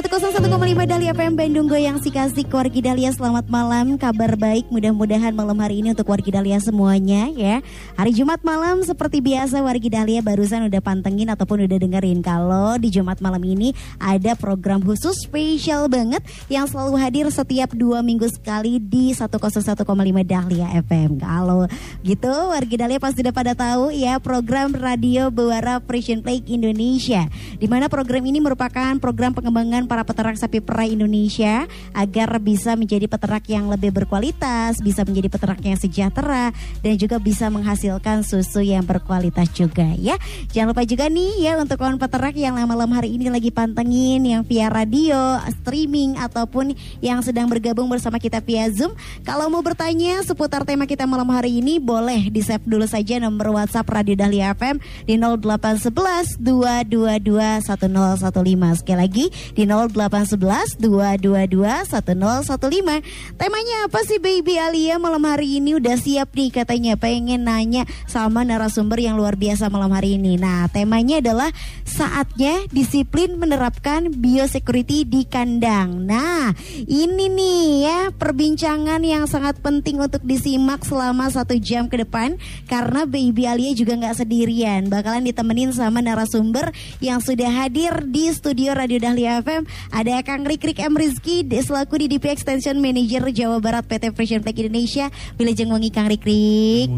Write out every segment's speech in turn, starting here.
101,5 Dahlia FM Bandung Goyang Sikasik Wargi Dahlia. Selamat malam Kabar baik. Mudah-mudahan malam hari ini untuk Wargi Dahlia semuanya ya. Hari Jumat malam seperti biasa Wargi Dahlia barusan udah pantengin ataupun udah dengerin. Kalau di Jumat malam ini ada program khusus spesial banget Yang selalu hadir setiap dua minggu sekali di 101,5 Dahlia FM Kalau gitu Wargi Dahlia pasti udah pada tahu ya program Radio Bewara Frisian Play Indonesia. Di mana program ini merupakan program pengembangan para peternak sapi perah Indonesia agar bisa menjadi peternak yang lebih berkualitas, bisa menjadi peternak yang sejahtera dan juga bisa menghasilkan susu yang berkualitas juga ya. Jangan lupa juga nih ya untuk kawan peternak yang malam hari ini lagi pantengin yang via radio, streaming ataupun yang sedang bergabung bersama kita via Zoom. Kalau mau bertanya seputar tema kita malam hari ini boleh di save dulu saja nomor WhatsApp Radio Dahlia FM di 0811 222 1015. Sekali lagi di 0811 222 1015. Temanya apa sih Baby Alia malam hari ini udah siap nih katanya pengen nanya sama narasumber yang luar biasa malam hari ini. Nah, temanya adalah saatnya disiplin menerapkan biosecurity di kandang. Nah, ini nih ya perbincangan yang sangat penting untuk disimak selama satu jam ke depan karena Baby Alia juga nggak sendirian. Bakalan ditemenin sama narasumber yang sudah hadir di studio Radio Dahlia FM ada Kang Rikrik M Rizky selaku DDP Extension Manager Jawa Barat PT Fashion Flag Indonesia. Wilujeng Wengi Kang Rikrik.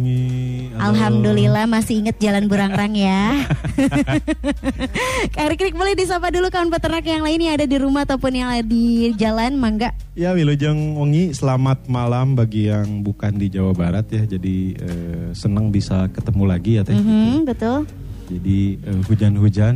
Alhamdulillah masih inget Jalan Burangrang ya. Kang Rikrik boleh disapa dulu kawan peternak yang lain yang ada di rumah ataupun yang ada di jalan, mangga. Ya Wilujeng Wengi, selamat malam bagi yang bukan di Jawa Barat ya. Jadi eh, senang bisa ketemu lagi ya Teh. Mm -hmm, betul. Jadi eh, hujan-hujan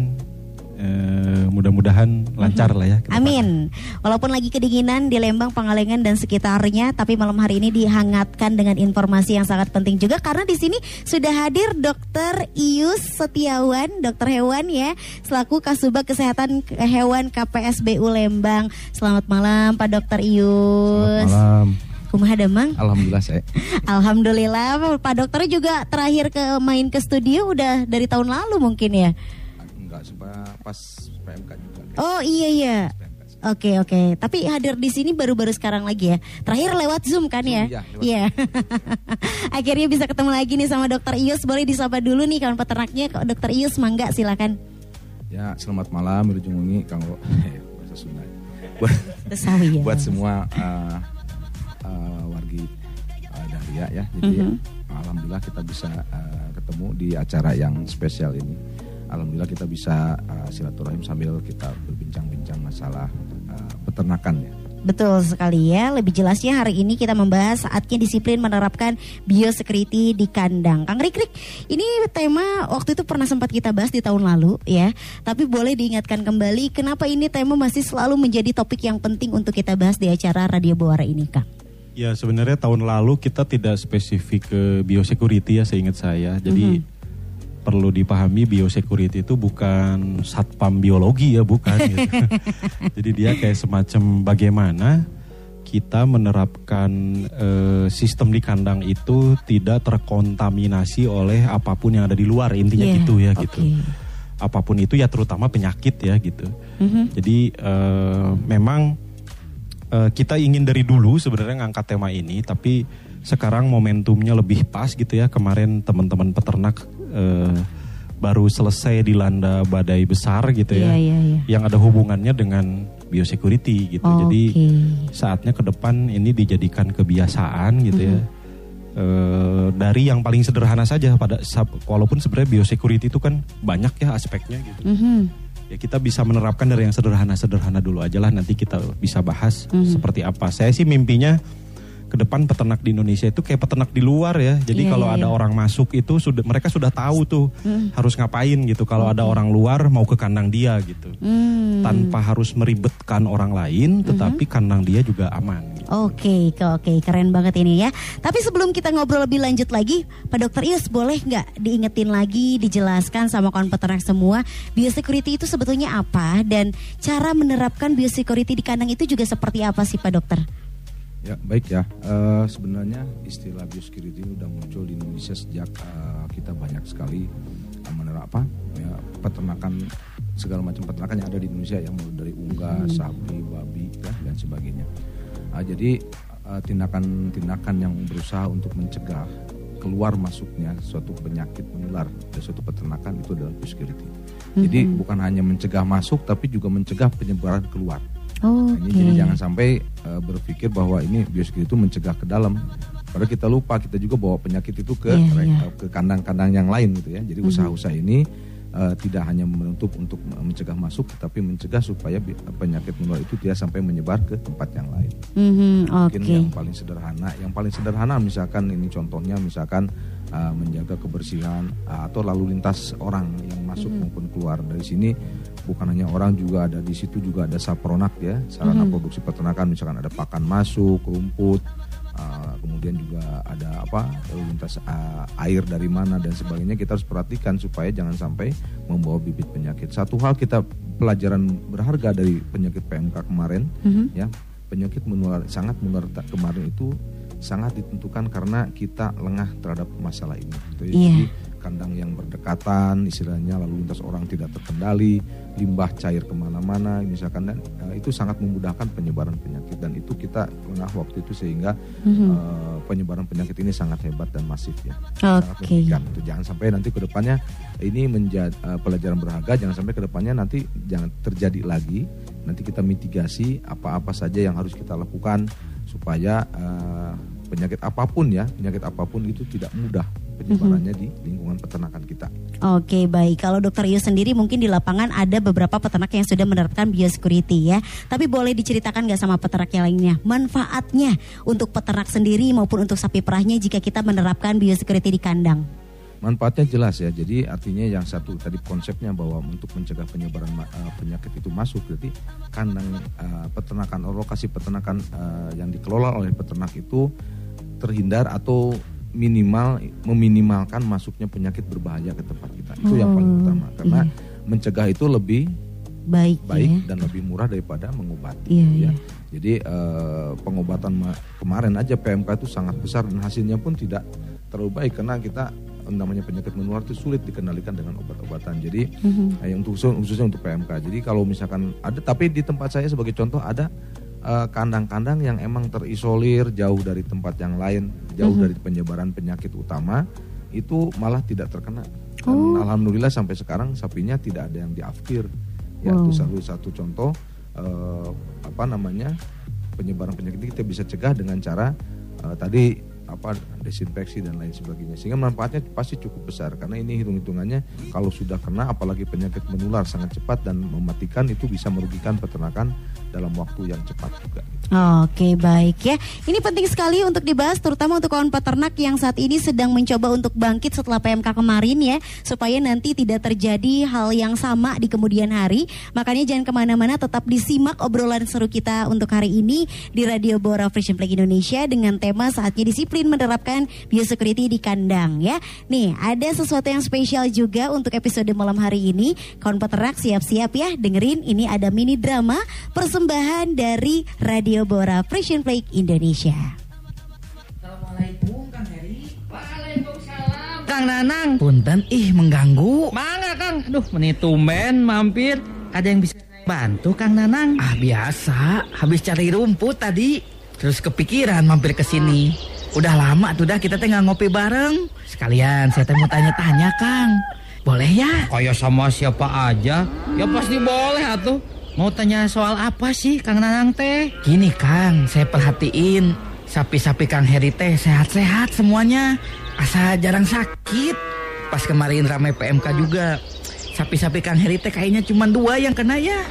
Uh, mudah-mudahan lancar lah ya. Amin. Walaupun lagi kedinginan di Lembang, Pangalengan dan sekitarnya, tapi malam hari ini dihangatkan dengan informasi yang sangat penting juga karena di sini sudah hadir Dokter Ius Setiawan, dokter hewan ya, selaku Kasubag Kesehatan Hewan KPSBU Lembang. Selamat malam Pak Dokter Ius. Selamat malam. Kumaha Damang? Alhamdulillah saya. Alhamdulillah Pak Dokter juga terakhir ke main ke studio udah dari tahun lalu mungkin ya enggak pas PMK juga. Oh iya iya. Oke okay, oke, okay. tapi hadir di sini baru-baru sekarang lagi ya. Terakhir lewat Zoom kan ya? Iya. Iya. Akhirnya bisa ketemu lagi nih sama Dokter Ius. Boleh disapa dulu nih kawan peternaknya, Dokter Ius, mangga silakan. Ya, selamat malam, berjumpa Kang bahasa Sunda. Buat, ya. buat semua uh, uh, wargi uh, Dahlia ya. Jadi mm -hmm. alhamdulillah kita bisa uh, ketemu di acara yang spesial ini alhamdulillah kita bisa uh, silaturahim sambil kita berbincang-bincang masalah uh, peternakan ya. Betul sekali ya. Lebih jelasnya hari ini kita membahas saatnya disiplin menerapkan biosecurity di kandang. Kang Rikrik, ini tema waktu itu pernah sempat kita bahas di tahun lalu ya. Tapi boleh diingatkan kembali kenapa ini tema masih selalu menjadi topik yang penting untuk kita bahas di acara Radio Bawara ini, Kang? Ya sebenarnya tahun lalu kita tidak spesifik ke biosecurity ya seingat saya. Jadi mm -hmm perlu dipahami biosecurity itu bukan satpam biologi ya bukan gitu. Jadi dia kayak semacam bagaimana kita menerapkan uh, sistem di kandang itu tidak terkontaminasi oleh apa pun yang ada di luar intinya yeah, gitu ya okay. gitu. Apa pun itu ya terutama penyakit ya gitu. Mm-hmm. Jadi uh, memang uh, kita ingin dari dulu sebenarnya ngangkat tema ini tapi sekarang momentumnya lebih pas gitu ya. Kemarin teman-teman peternak uh, baru selesai dilanda badai besar gitu ya, yeah, yeah, yeah. yang ada hubungannya dengan biosecurity gitu. Oh, Jadi okay. saatnya ke depan ini dijadikan kebiasaan gitu mm -hmm. ya. Uh, dari yang paling sederhana saja pada walaupun sebenarnya biosecurity itu kan banyak ya aspeknya gitu. Mm -hmm. Ya kita bisa menerapkan dari yang sederhana-sederhana dulu aja lah nanti kita bisa bahas mm -hmm. seperti apa. Saya sih mimpinya ke depan peternak di Indonesia itu kayak peternak di luar ya. Jadi yeah, kalau yeah, ada yeah. orang masuk itu sudah mereka sudah tahu tuh mm. harus ngapain gitu. Kalau okay. ada orang luar mau ke kandang dia gitu. Mm. Tanpa harus meribetkan orang lain tetapi mm -hmm. kandang dia juga aman. Gitu. Oke, oke, oke, keren banget ini ya. Tapi sebelum kita ngobrol lebih lanjut lagi, Pak Dokter Ius boleh nggak diingetin lagi, dijelaskan sama kawan peternak semua, biosecurity itu sebetulnya apa dan cara menerapkan biosecurity di kandang itu juga seperti apa sih Pak Dokter? Ya baik ya. Eh, sebenarnya istilah biosecurity ini udah muncul di Indonesia sejak eh, kita banyak sekali uh, menerap apa ya peternakan segala macam peternakan yang ada di Indonesia yang mulai dari unggas, sapi, babi ya, dan sebagainya. Ah, jadi tindakan-tindakan yang berusaha untuk mencegah keluar masuknya suatu penyakit menular dari suatu peternakan itu adalah biosecurity. Jadi bukan hanya mencegah masuk tapi juga mencegah penyebaran keluar. Nah, ini jadi jangan sampai eh, berpikir bahwa ini biosecurity itu mencegah ke dalam. Padahal kita lupa kita juga bawa penyakit itu ke re- iya. ke kandang-kandang yang lain gitu ya. Jadi usaha-usaha ini eh, tidak hanya menutup untuk mencegah masuk, tapi mencegah supaya penyakit menular itu tidak sampai menyebar ke tempat yang lain. Mhm, Mungkin Oke. yang paling sederhana, yang paling sederhana misalkan ini contohnya misalkan uh, menjaga kebersihan uh, atau lalu lintas orang yang masuk maupun keluar dari sini bukan hanya orang juga ada di situ juga ada sapronak ya sarana produksi peternakan misalkan ada pakan masuk rumput uh, kemudian juga ada apa lintas uh, air dari mana dan sebagainya kita harus perhatikan supaya jangan sampai membawa bibit penyakit satu hal kita pelajaran berharga dari penyakit PMK kemarin ya penyakit menular sangat menular kemarin itu sangat ditentukan karena kita lengah terhadap masalah ini. Gitu ya. Iya. Jadi kandang yang berdekatan, istilahnya lalu lintas orang tidak terkendali, limbah cair ke mana-mana, misalkan dan eh, itu sangat memudahkan penyebaran penyakit dan itu kita lengah waktu itu sehingga eh, penyebaran penyakit ini sangat hebat dan masif ya. Oke. Itu jangan sampai nanti ke depannya ini menjadi pelajaran berharga, jangan sampai ke depannya nanti jangan terjadi lagi. Nanti kita mitigasi apa-apa saja yang harus kita lakukan supaya eh, penyakit apa pun ya, penyakit apa pun itu tidak mudah penyebarannya di lingkungan peternakan kita. Oke baik, kalau Dokter Ius sendiri mungkin di lapangan ada beberapa peternak yang sudah menerapkan biosecurity ya. Tapi boleh diceritakan nggak sama peternak yang lainnya manfaatnya untuk peternak sendiri maupun untuk sapi perahnya jika kita menerapkan biosecurity di kandang? Manfaatnya jelas ya. Jadi artinya yang satu tadi konsepnya bahwa untuk mencegah penyebaran eh, penyakit itu masuk, berarti kandang eh, peternakan lokasi peternakan eh, yang dikelola oleh peternak itu terhindar atau minimal meminimalkan masuknya penyakit berbahaya ke tempat kita. Itu yang paling Oh, utama karena iya. mencegah itu lebih Baik, baik ya. dan lebih murah daripada mengobati. Iya, ya. iya. Jadi eh, pengobatan ma- kemarin aja PMK itu sangat besar dan hasilnya pun tidak terlalu baik karena kita namanya penyakit menular itu sulit dikendalikan dengan obat-obatan. Jadi Mhm. eh, untuk khusus- khususnya untuk PMK. Jadi kalau misalkan ada tapi di tempat saya sebagai contoh ada kandang-kandang yang emang terisolir jauh dari tempat yang lain, jauh Mhm. dari penyebaran penyakit utama itu malah tidak terkena. Dan Oh. alhamdulillah sampai sekarang sapinya tidak ada yang diafkir. Ya Wow. itu satu satu contoh eh, apa namanya penyebaran penyakit kita bisa cegah dengan cara eh, tadi apa desinfeksi dan lain sebagainya sehingga manfaatnya pasti cukup besar karena ini hitung-hitungannya kalau sudah kena apalagi penyakit menular sangat cepat dan mematikan itu bisa merugikan peternakan dalam waktu yang cepat juga. Oke baik ya. Ini penting sekali untuk dibahas Terutama untuk kawan peternak yang saat ini sedang mencoba untuk bangkit setelah PMK kemarin ya Supaya nanti tidak terjadi hal yang sama di kemudian hari. Makanya jangan ke mana-mana tetap disimak obrolan seru kita untuk hari ini Di Radio Bora Frisian Flag Indonesia Dengan tema saatnya disiplin menerapkan biosecurity di kandang ya. Nih ada sesuatu yang spesial juga untuk episode malam hari ini. Kawan peternak siap-siap ya dengerin. Ini ada mini drama persembahan dari Radio Bora Frisian Flag Indonesia. Assalamualaikum Kang Heri. Waalaikumsalam. Kang Nanang. Punten ih mengganggu. Mangga Kang, aduh menit tumben mampir. Ada yang bisa bantu Kang Nanang? Ah biasa, habis cari rumput tadi. Terus kepikiran mampir ke sini. Udah lama tuh dah kita teh nggak ngopi bareng. Sekalian saya teh mau tanya-tanya Kang. Boleh ya? Kayak sama siapa aja, ya pasti boleh atuh. Mau tanya soal apa sih Kang Nanang teh? Gini Kang, saya perhatiin sapi-sapi Kang Heri teh sehat-sehat semuanya. Asa jarang sakit. Pas kemarin ramai PMK juga. Sapi-sapi Kang Heri teh kayaknya cuma dua yang kena ya.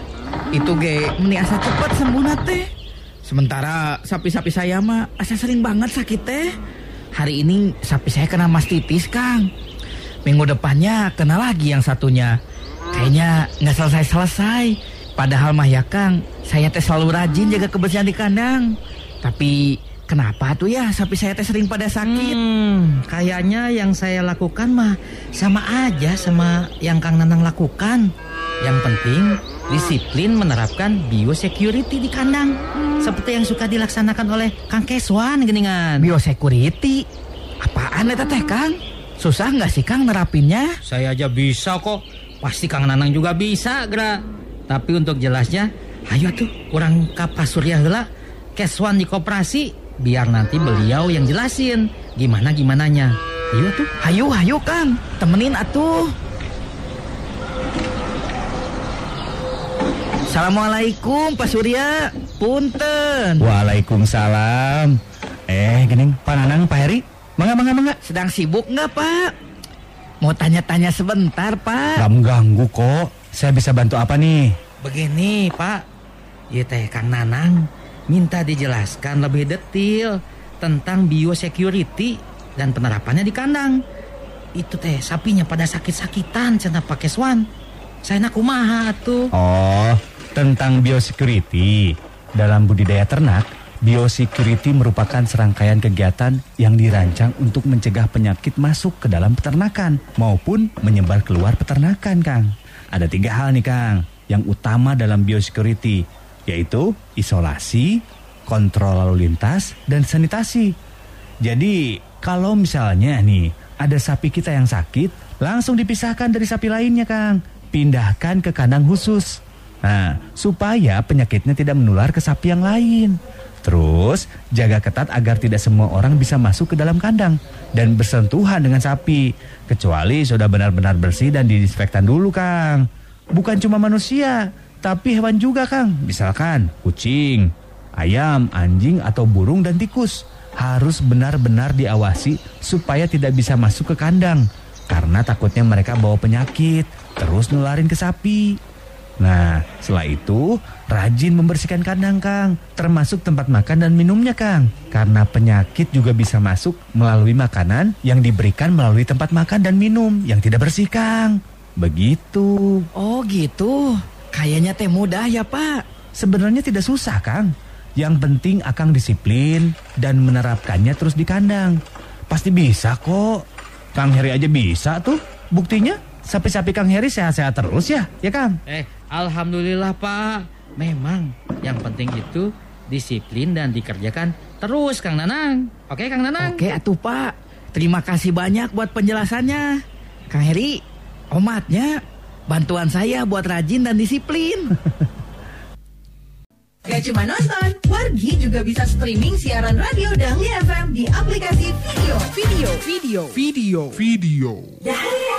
Itu ge meni asa cepet sembuh teh. Sementara sapi-sapi saya mah asa sering banget sakit teh. Hari ini sapi saya kena mastitis Kang. Minggu depannya kena lagi yang satunya. Kayaknya nggak selesai-selesai. Padahal mah ya Kang, saya teh selalu rajin jaga kebersihan di kandang. Tapi kenapa tuh ya sapi saya teh sering pada sakit? Hmm, kayaknya yang saya lakukan mah sama aja sama yang Kang Nanang lakukan. Yang penting disiplin menerapkan biosecurity di kandang. Seperti yang suka dilaksanakan oleh Kang Keswan geningan. Biosecurity. Apaan eta teh Kang? Susah nggak sih Kang nerapinnya? Saya aja bisa kok. Pasti Kang Nanang juga bisa, Gra. Tapi untuk jelasnya, ayo tuh orang kapas surya heula Keswan di koperasi biar nanti beliau yang jelasin gimana gimananya. Ayo tuh. Hayu hayu Kang, temenin atuh. Assalamualaikum Pak Surya, punten. Waalaikumsalam. Eh, gening, Pak Nanang, Pak Heri, mangga, mangga, mangga. Sedang sibuk nggak Pak? Mau tanya-tanya sebentar Pak. Gak mengganggu kok. Saya bisa bantu apa nih? Begini, Pak. Ya teh Kang Nanang minta dijelaskan lebih detail tentang biosecurity dan penerapannya di kandang. Itu teh sapinya pada sakit-sakitan cenah Pak Keswan. Saya nak kumaha tuh. Oh, tentang biosecurity. Dalam budidaya ternak, biosecurity merupakan serangkaian kegiatan yang dirancang untuk mencegah penyakit masuk ke dalam peternakan maupun menyebar keluar peternakan, Kang. Ada tiga hal nih, Kang, yang utama dalam biosecurity, yaitu isolasi, kontrol lalu lintas, dan sanitasi. Jadi, kalau misalnya nih, ada sapi kita yang sakit, langsung dipisahkan dari sapi lainnya, Kang. Pindahkan ke kandang khusus. Nah, supaya penyakitnya tidak menular ke sapi yang lain. Terus, jaga ketat agar tidak semua orang bisa masuk ke dalam kandang dan bersentuhan dengan sapi. Kecuali sudah benar-benar bersih dan didisinfektan dulu, Kang. Bukan cuma manusia, tapi hewan juga, Kang. Misalkan kucing, ayam, anjing, atau burung dan tikus. Harus benar-benar diawasi supaya tidak bisa masuk ke kandang. Karena takutnya mereka bawa penyakit, terus nularin ke sapi. Nah, setelah itu rajin membersihkan kandang, Kang, termasuk tempat makan dan minumnya, Kang. Karena penyakit juga bisa masuk melalui makanan yang diberikan melalui tempat makan dan minum yang tidak bersih, Kang. Begitu. Oh gitu. Kayaknya teh mudah ya Pak. Sebenarnya tidak susah, Kang. Yang penting Akang disiplin dan menerapkannya terus di kandang. Pasti bisa kok. Kang Heri aja bisa tuh. Buktinya sapi-sapi Kang Heri sehat-sehat terus ya, ya Kang? Eh, alhamdulillah, Pak. Memang yang penting itu disiplin dan dikerjakan terus, Kang Nanang. Oke, Kang Nanang? Oke atuh Pak. Terima kasih banyak buat penjelasannya. Kang Heri, omatnya bantuan saya buat rajin dan disiplin. Gak cuma nonton, Wargi juga bisa streaming siaran radio Dahlia FM di aplikasi video, video, video, video, video. Dahlia.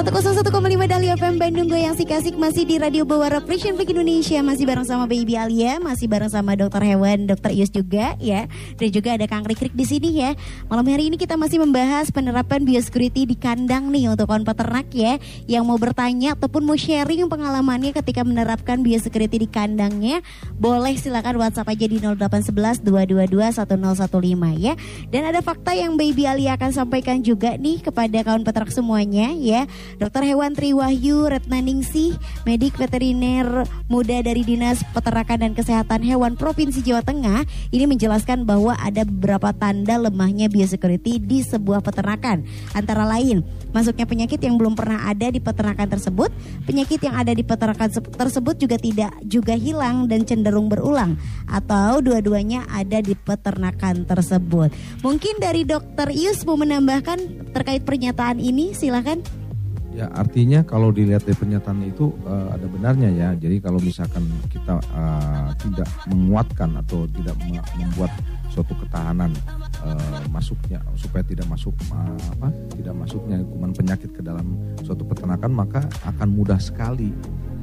101,5 Dahlia FM Bandung Goyang si Kasik masih di Radio Bawara Frisian Week Indonesia masih bareng sama Baby Alia, masih bareng sama dokter hewan Dokter Ius juga ya. Dan juga ada Kang Rikrik di sini ya. Malam hari ini kita masih membahas penerapan biosecurity di kandang nih untuk kawan peternak ya yang mau bertanya ataupun mau sharing pengalamannya ketika menerapkan biosecurity di kandangnya, boleh silakan WhatsApp aja di 0811 222 1015 ya. Dan ada fakta yang Baby Alia akan sampaikan juga nih kepada kawan peternak semuanya ya. Dokter Hewan Triwahyu Retnaningsih, medik veteriner muda dari Dinas Peternakan dan Kesehatan Hewan Provinsi Jawa Tengah, ini menjelaskan bahwa ada beberapa tanda lemahnya biosecurity di sebuah peternakan. Antara lain, masuknya penyakit yang belum pernah ada di peternakan tersebut, penyakit yang ada di peternakan tersebut juga tidak juga hilang dan cenderung berulang, atau dua-duanya ada di peternakan tersebut. Mungkin dari Dokter Ius mau menambahkan terkait pernyataan ini, silakan. Ya artinya kalau dilihat dari pernyataan itu uh, ada benarnya ya. Jadi kalau misalkan kita uh, tidak menguatkan atau tidak membuat suatu ketahanan uh, masuknya supaya tidak masuk uh, apa tidak masuknya kuman penyakit ke dalam suatu peternakan maka akan mudah sekali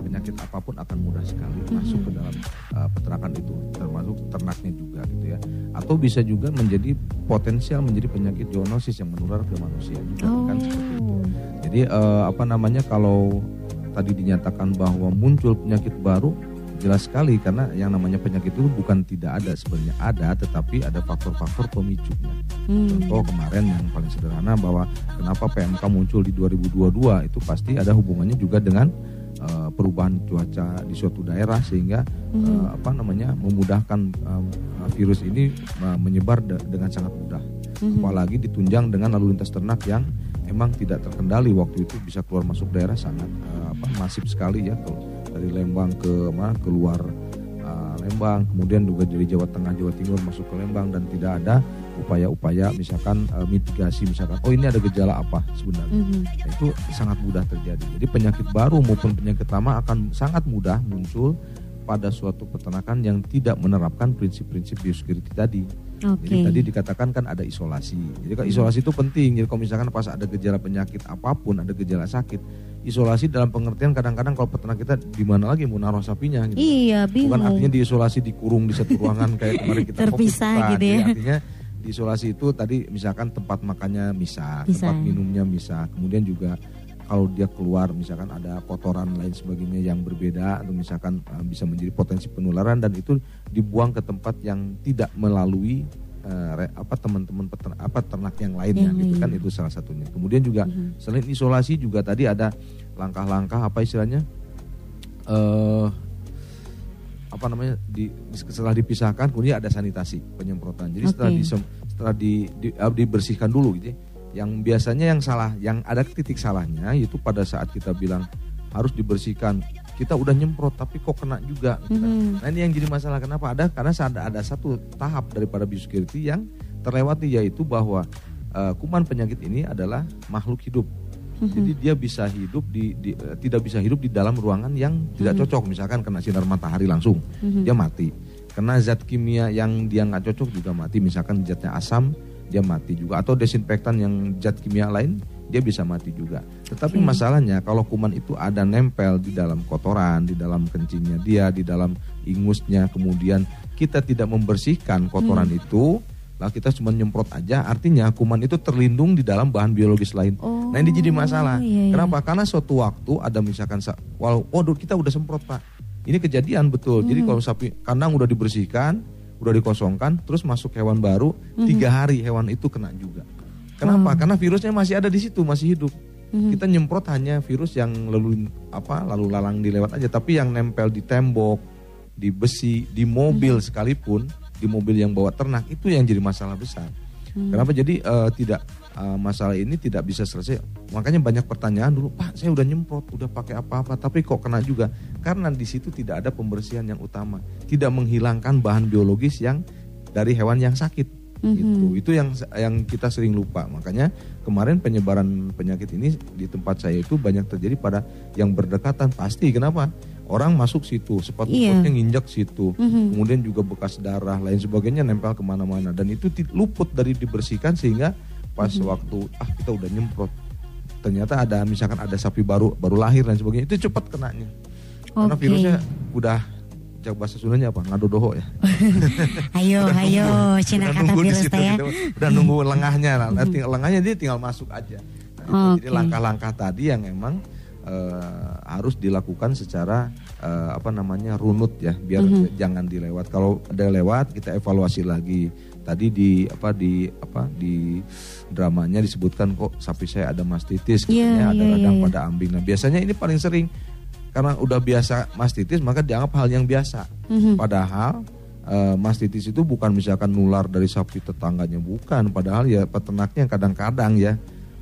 penyakit apa pun akan mudah sekali masuk ke dalam uh, peternakan itu termasuk ternaknya juga gitu ya atau bisa juga menjadi potensial menjadi penyakit zoonosis yang menular ke manusia juga kan, oh. kan seperti itu jadi uh, apa namanya kalau tadi dinyatakan bahwa muncul penyakit baru jelas sekali karena yang namanya penyakit itu bukan tidak ada sebenarnya ada tetapi ada faktor-faktor pemicunya. Hmm. Contoh kemarin yang paling sederhana bahwa kenapa PMK muncul di 2022 itu pasti ada hubungannya juga dengan uh, perubahan cuaca di suatu daerah sehingga uh, apa namanya memudahkan uh, virus ini uh, menyebar de- dengan sangat mudah. Apalagi ditunjang dengan lalu lintas ternak yang emang tidak terkendali waktu itu bisa keluar masuk daerah sangat uh, apa masif sekali ya kalau dari Lembang ke mana keluar uh, Lembang kemudian juga dari Jawa Tengah Jawa Timur masuk ke Lembang dan tidak ada upaya-upaya misalkan uh, mitigasi misalkan oh ini ada gejala apa sebenarnya Mhm. Nah, itu sangat mudah terjadi. Jadi penyakit baru maupun penyakit lama akan sangat mudah muncul pada suatu peternakan yang tidak menerapkan prinsip-prinsip biosecurity tadi. Oke. Jadi tadi dikatakan kan ada isolasi. Jadi kan isolasi itu penting. Jadi kalau misalkan pas ada gejala penyakit apa pun, ada gejala sakit, isolasi dalam pengertian kadang-kadang kalau peternak kita di mana lagi mau naruh sapinya gitu. Iya, bingung. Bukan artinya diisolasi dikurung di satu ruangan kayak kemarin kita Terpisah COVID, gitu ya. Jadi Artinya diisolasi itu tadi misalkan tempat makannya misah, Misah. tempat minumnya misah. Kemudian juga kalau dia keluar misalkan ada kotoran lain sebagainya yang berbeda atau misalkan uh, bisa menjadi potensi penularan dan itu dibuang ke tempat yang tidak melalui uh, apa teman-teman peternak apa ternak yang lainnya Yang gitu lain. kan itu salah satunya. Kemudian juga Mhm. selain isolasi juga tadi ada langkah-langkah apa istilahnya eh apa namanya di, di- setelah dipisahkan kemudian ada sanitasi penyemprotan. Jadi setelah Oke. disem- setelah di, di- eh, dibersihkan dulu gitu. ya. Yang biasanya yang salah, yang ada titik salahnya itu pada saat kita bilang harus dibersihkan. Kita udah nyemprot tapi kok kena juga. gitu. Mhm. Nah ini yang jadi masalah kenapa ada karena ada ada satu tahap daripada biosecurity yang terlewati yaitu bahwa eh, kuman penyakit ini adalah makhluk hidup. Jadi dia bisa hidup di, di- eh, tidak bisa hidup di dalam ruangan yang tidak cocok. Misalkan kena sinar matahari langsung, dia mati. Kena zat kimia yang dia nggak cocok juga mati. Misalkan zatnya asam, dia mati juga. Atau desinfektan yang zat kimia lain, dia bisa mati juga. Tetapi masalahnya kalau kuman itu ada nempel di dalam kotoran, di dalam kencingnya dia, di dalam ingusnya, kemudian kita tidak membersihkan kotoran itu, lah kita cuma nyemprot aja, artinya kuman itu terlindung di dalam bahan biologis lain. Oh, nah ini jadi masalah. iya, iya. Kenapa? Karena suatu waktu ada misalkan, sa- walau, waduh kita udah semprot pak, ini kejadian betul. Jadi Hmm. kalau sapi kandang udah dibersihkan, udah dikosongkan, terus masuk hewan baru, Hmm. tiga hari hewan itu kena juga. Kenapa? Karena virusnya masih ada di situ, masih hidup. Hmm. Kita nyemprot hanya virus yang lalu apa lalu lalang dilewat aja, tapi yang nempel di tembok, di besi, di mobil sekalipun, di mobil yang bawa ternak itu yang jadi masalah besar. Kenapa jadi eh, tidak eh, masalah ini tidak bisa selesai? Makanya banyak pertanyaan dulu, Pak, saya udah nyemprot, udah pakai apa-apa, tapi kok kena juga? Karena di situ tidak ada pembersihan yang utama, tidak menghilangkan bahan biologis yang dari hewan yang sakit. Gitu. Itu yang yang kita sering lupa. Makanya kemarin penyebaran penyakit ini di tempat saya itu banyak terjadi pada yang berdekatan. Pasti kenapa? Orang masuk situ, sepatu Iya. botnya nginjak situ, kemudian juga bekas darah lain sebagainya nempel ke mana-mana dan itu luput dari dibersihkan sehingga pas waktu ah kita udah nyemprot ternyata ada misalkan ada sapi baru baru lahir dan sebagainya itu cepat kenanya karena Oke. virusnya udah cak bahasa Sundanya apa ngadodoho ya Ayo, ayo, Cina kata virus situ ya. gitu. udah nunggu lengahnya Nah, ting- lengahnya dia tinggal masuk aja Nah, itu. jadi langkah-langkah tadi yang emang eh, harus dilakukan secara eh, apa namanya runut ya biar Mhm. jangan dilewat kalau ada lewat kita evaluasi lagi tadi di apa di apa di dramanya disebutkan kok sapi saya ada mastitis Iya, katanya ada iya, radang iya, iya. pada ambing nah biasanya ini paling sering karena udah biasa mastitis maka dianggap hal yang biasa Mhm. Padahal eh, mastitis itu bukan misalkan nular dari sapi tetangganya bukan, padahal ya peternaknya kadang-kadang ya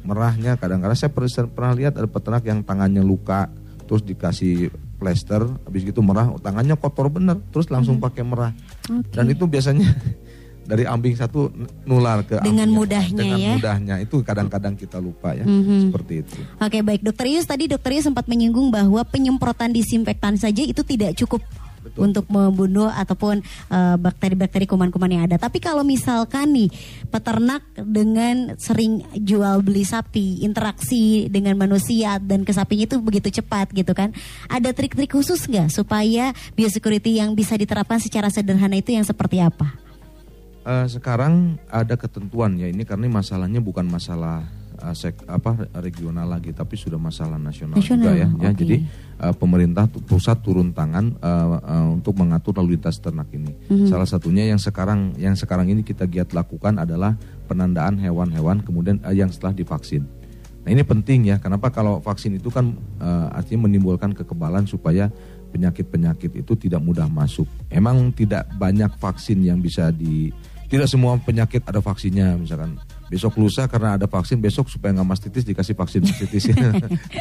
merahnya kadang-kadang saya pernah, pernah lihat ada peternak yang tangannya luka terus dikasih plester habis gitu merah tangannya kotor bener terus langsung pakai merah Hmm. Oke. dan itu biasanya dari ambing satu nular ke Dengan ambing mudahnya dengan ya. mudahnya itu kadang-kadang kita lupa ya Mhm. seperti itu Oke baik dokter Ius tadi dokter Ius sempat menyinggung bahwa penyemprotan disinfektan saja itu tidak cukup Betul. untuk membunuh ataupun eh, bakteri-bakteri kuman-kuman yang ada. Tapi kalau misalkan nih peternak dengan sering jual beli sapi, interaksi dengan manusia dan ke sapinya itu begitu cepat gitu kan. Ada trik-trik khusus nggak supaya biosecurity yang bisa diterapkan secara sederhana itu yang seperti apa? Eh, sekarang ada ketentuan ya ini karena masalahnya bukan masalah sek, apa regional lagi tapi sudah masalah nasional, Nasional, juga ya. Ya, oke. jadi eh, pemerintah pusat turun tangan eh, eh, untuk mengatur lalu lintas ternak ini. Mhm. Salah satunya yang sekarang yang sekarang ini kita giat lakukan adalah penandaan hewan-hewan kemudian eh, yang setelah divaksin. Nah ini penting ya, kenapa kalau vaksin itu kan eh, artinya menimbulkan kekebalan supaya penyakit-penyakit itu tidak mudah masuk. Emang tidak banyak vaksin yang bisa di, tidak semua penyakit ada vaksinnya misalkan. Besok lusa karena ada vaksin, besok supaya nggak mastitis dikasih vaksin mastitis.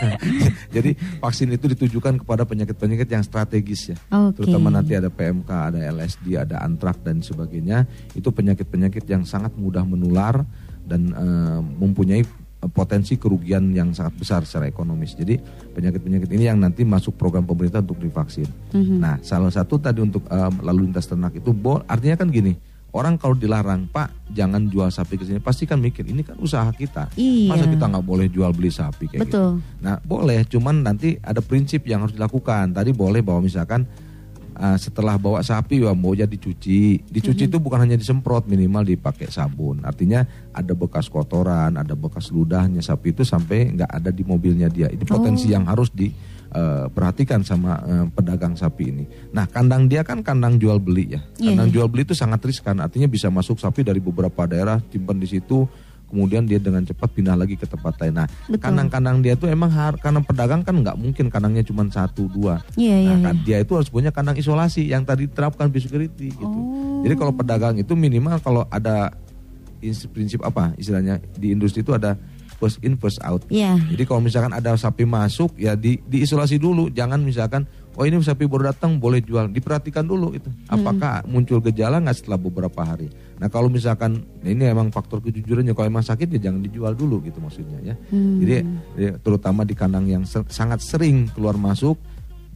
Jadi vaksin itu ditujukan kepada penyakit-penyakit yang strategis ya. Oke. Terutama nanti ada PMK, ada LSD, ada antrak dan sebagainya. Itu penyakit-penyakit yang sangat mudah menular dan eh, mempunyai potensi kerugian yang sangat besar secara ekonomis. Jadi penyakit-penyakit ini yang nanti masuk program pemerintah untuk divaksin. Nah, salah satu tadi untuk eh, lalu lintas ternak itu bo- artinya kan gini. Orang kalau dilarang, Pak, jangan jual sapi ke sini, pasti kan mikir ini kan usaha kita. Iya. Masa kita nggak boleh jual beli sapi kayak gitu. Betul. Nah, boleh, cuman nanti ada prinsip yang harus dilakukan. Tadi boleh bahwa misalkan uh, setelah bawa sapi ya mau jadi dicuci. Dicuci itu bukan hanya disemprot, minimal dipakai sabun. Artinya ada bekas kotoran, ada bekas ludahnya sapi itu sampai nggak ada di mobilnya dia. Itu potensi yang harus diperhatikan sama uh, pedagang sapi ini. Nah, kandang dia kan kandang jual beli ya. Iya, Kandang iya. jual beli itu sangat riskan. Artinya bisa masuk sapi dari beberapa daerah, simpan di situ kemudian dia dengan cepat pindah lagi ke tempat lain. Nah, kandang-kandang dia tuh emang har, karena pedagang kan nggak mungkin kandangnya cuma satu dua. Iya, iya, nah, iya. kan dia itu harus punya kandang isolasi yang tadi diterapkan biosecurity gitu. Oh. Jadi kalau pedagang itu minimal kalau ada ins- prinsip apa istilahnya di industri itu ada first in first out. Iya. Jadi kalau misalkan ada sapi masuk ya di diisolasi dulu, jangan misalkan oh ini sapi baru datang boleh jual, diperhatikan dulu itu. Apakah muncul gejala nggak setelah beberapa hari. Nah kalau misalkan nah ini emang faktor kejujurannya kalau emang sakit ya jangan dijual dulu gitu maksudnya ya. Jadi ya, terutama di kandang yang ser- sangat sering keluar masuk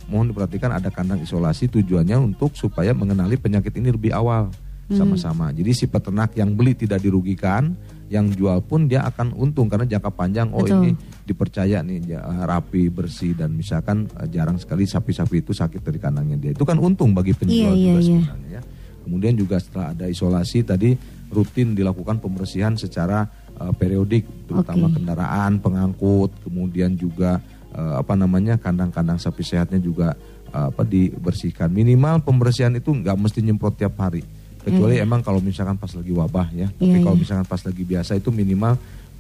mohon diperhatikan ada kandang isolasi tujuannya untuk supaya mengenali penyakit ini lebih awal sama-sama. Jadi si peternak yang beli tidak dirugikan, yang jual pun dia akan untung karena jangka panjang oh Betul. ini dipercaya nih rapi, bersih dan misalkan eh, jarang sekali sapi-sapi itu sakit dari kandangnya dia. Itu kan untung bagi Iya, penjual iya, juga iya. sebenarnya ya. Kemudian juga setelah ada isolasi tadi rutin dilakukan pembersihan secara eh, periodik terutama Oke. kendaraan, pengangkut, kemudian juga eh, apa namanya kandang-kandang sapi sehatnya juga eh, apa dibersihkan. Minimal pembersihan itu nggak mesti nyemprot tiap hari. Kecuali emang kalau misalkan pas lagi wabah ya. Tapi Iya, kalau iya. misalkan pas lagi biasa itu minimal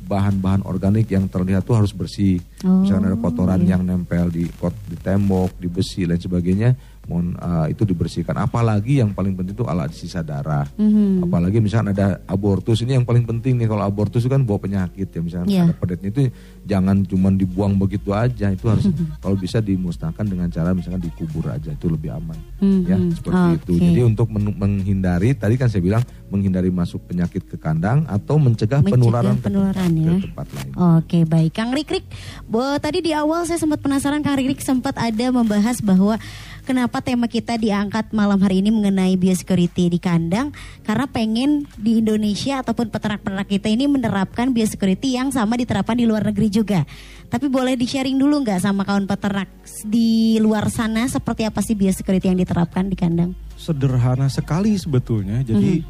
bahan-bahan organik yang terlihat tuh harus bersih. Oh, misalkan ada kotoran iya. yang nempel di kot di tembok, di besi dan sebagainya, mohon eh, itu dibersihkan. Apalagi yang paling penting itu alat sisa darah. Mhm. Apalagi misalkan ada abortus ini yang paling penting nih kalau abortus itu kan bawa penyakit ya misalkan Iya. ada pedetnya itu jangan cuma dibuang begitu aja itu harus kalau bisa dimusnahkan dengan cara misalkan dikubur aja itu lebih aman ya Mhm. seperti itu. Oke. Jadi untuk men- menghindari tadi kan saya bilang menghindari masuk penyakit ke kandang atau mencegah, Mencegah penularan ke penularan, tempat, ya. ke tempat lain. Oke baik Kang Rikrik Tadi di awal saya sempat penasaran Kang Rikrik sempat ada membahas bahwa Kenapa tema kita diangkat malam hari ini mengenai biosecurity di kandang Karena pengen di Indonesia ataupun peternak-peternak kita ini menerapkan biosecurity yang sama diterapkan di luar negeri juga Tapi boleh di-sharing dulu nggak sama kawan peternak Di luar sana seperti apa sih biosecurity yang diterapkan di kandang? Sederhana sekali sebetulnya. Jadi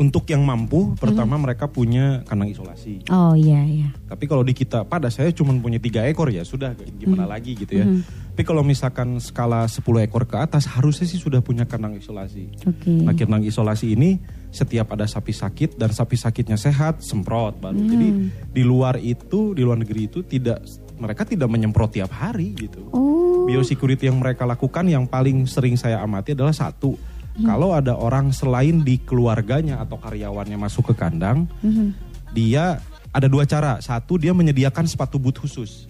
untuk yang mampu, pertama mereka punya kandang isolasi. Oh iya iya Tapi kalau di kita, pada saya cuma punya tiga ekor ya sudah gimana lagi gitu ya. Tapi kalau misalkan skala 10 ekor ke atas harusnya sih sudah punya kandang isolasi. Oke Nah kandang isolasi ini setiap ada sapi sakit dan sapi sakitnya sehat semprot baru. Jadi di luar itu, di luar negeri itu tidak mereka tidak menyemprot tiap hari gitu. Oh Biosecurity yang mereka lakukan yang paling sering saya amati adalah satu. Kalau ada orang selain di keluarganya atau karyawannya masuk ke kandang, dia ada dua cara. Satu dia menyediakan sepatu boot khusus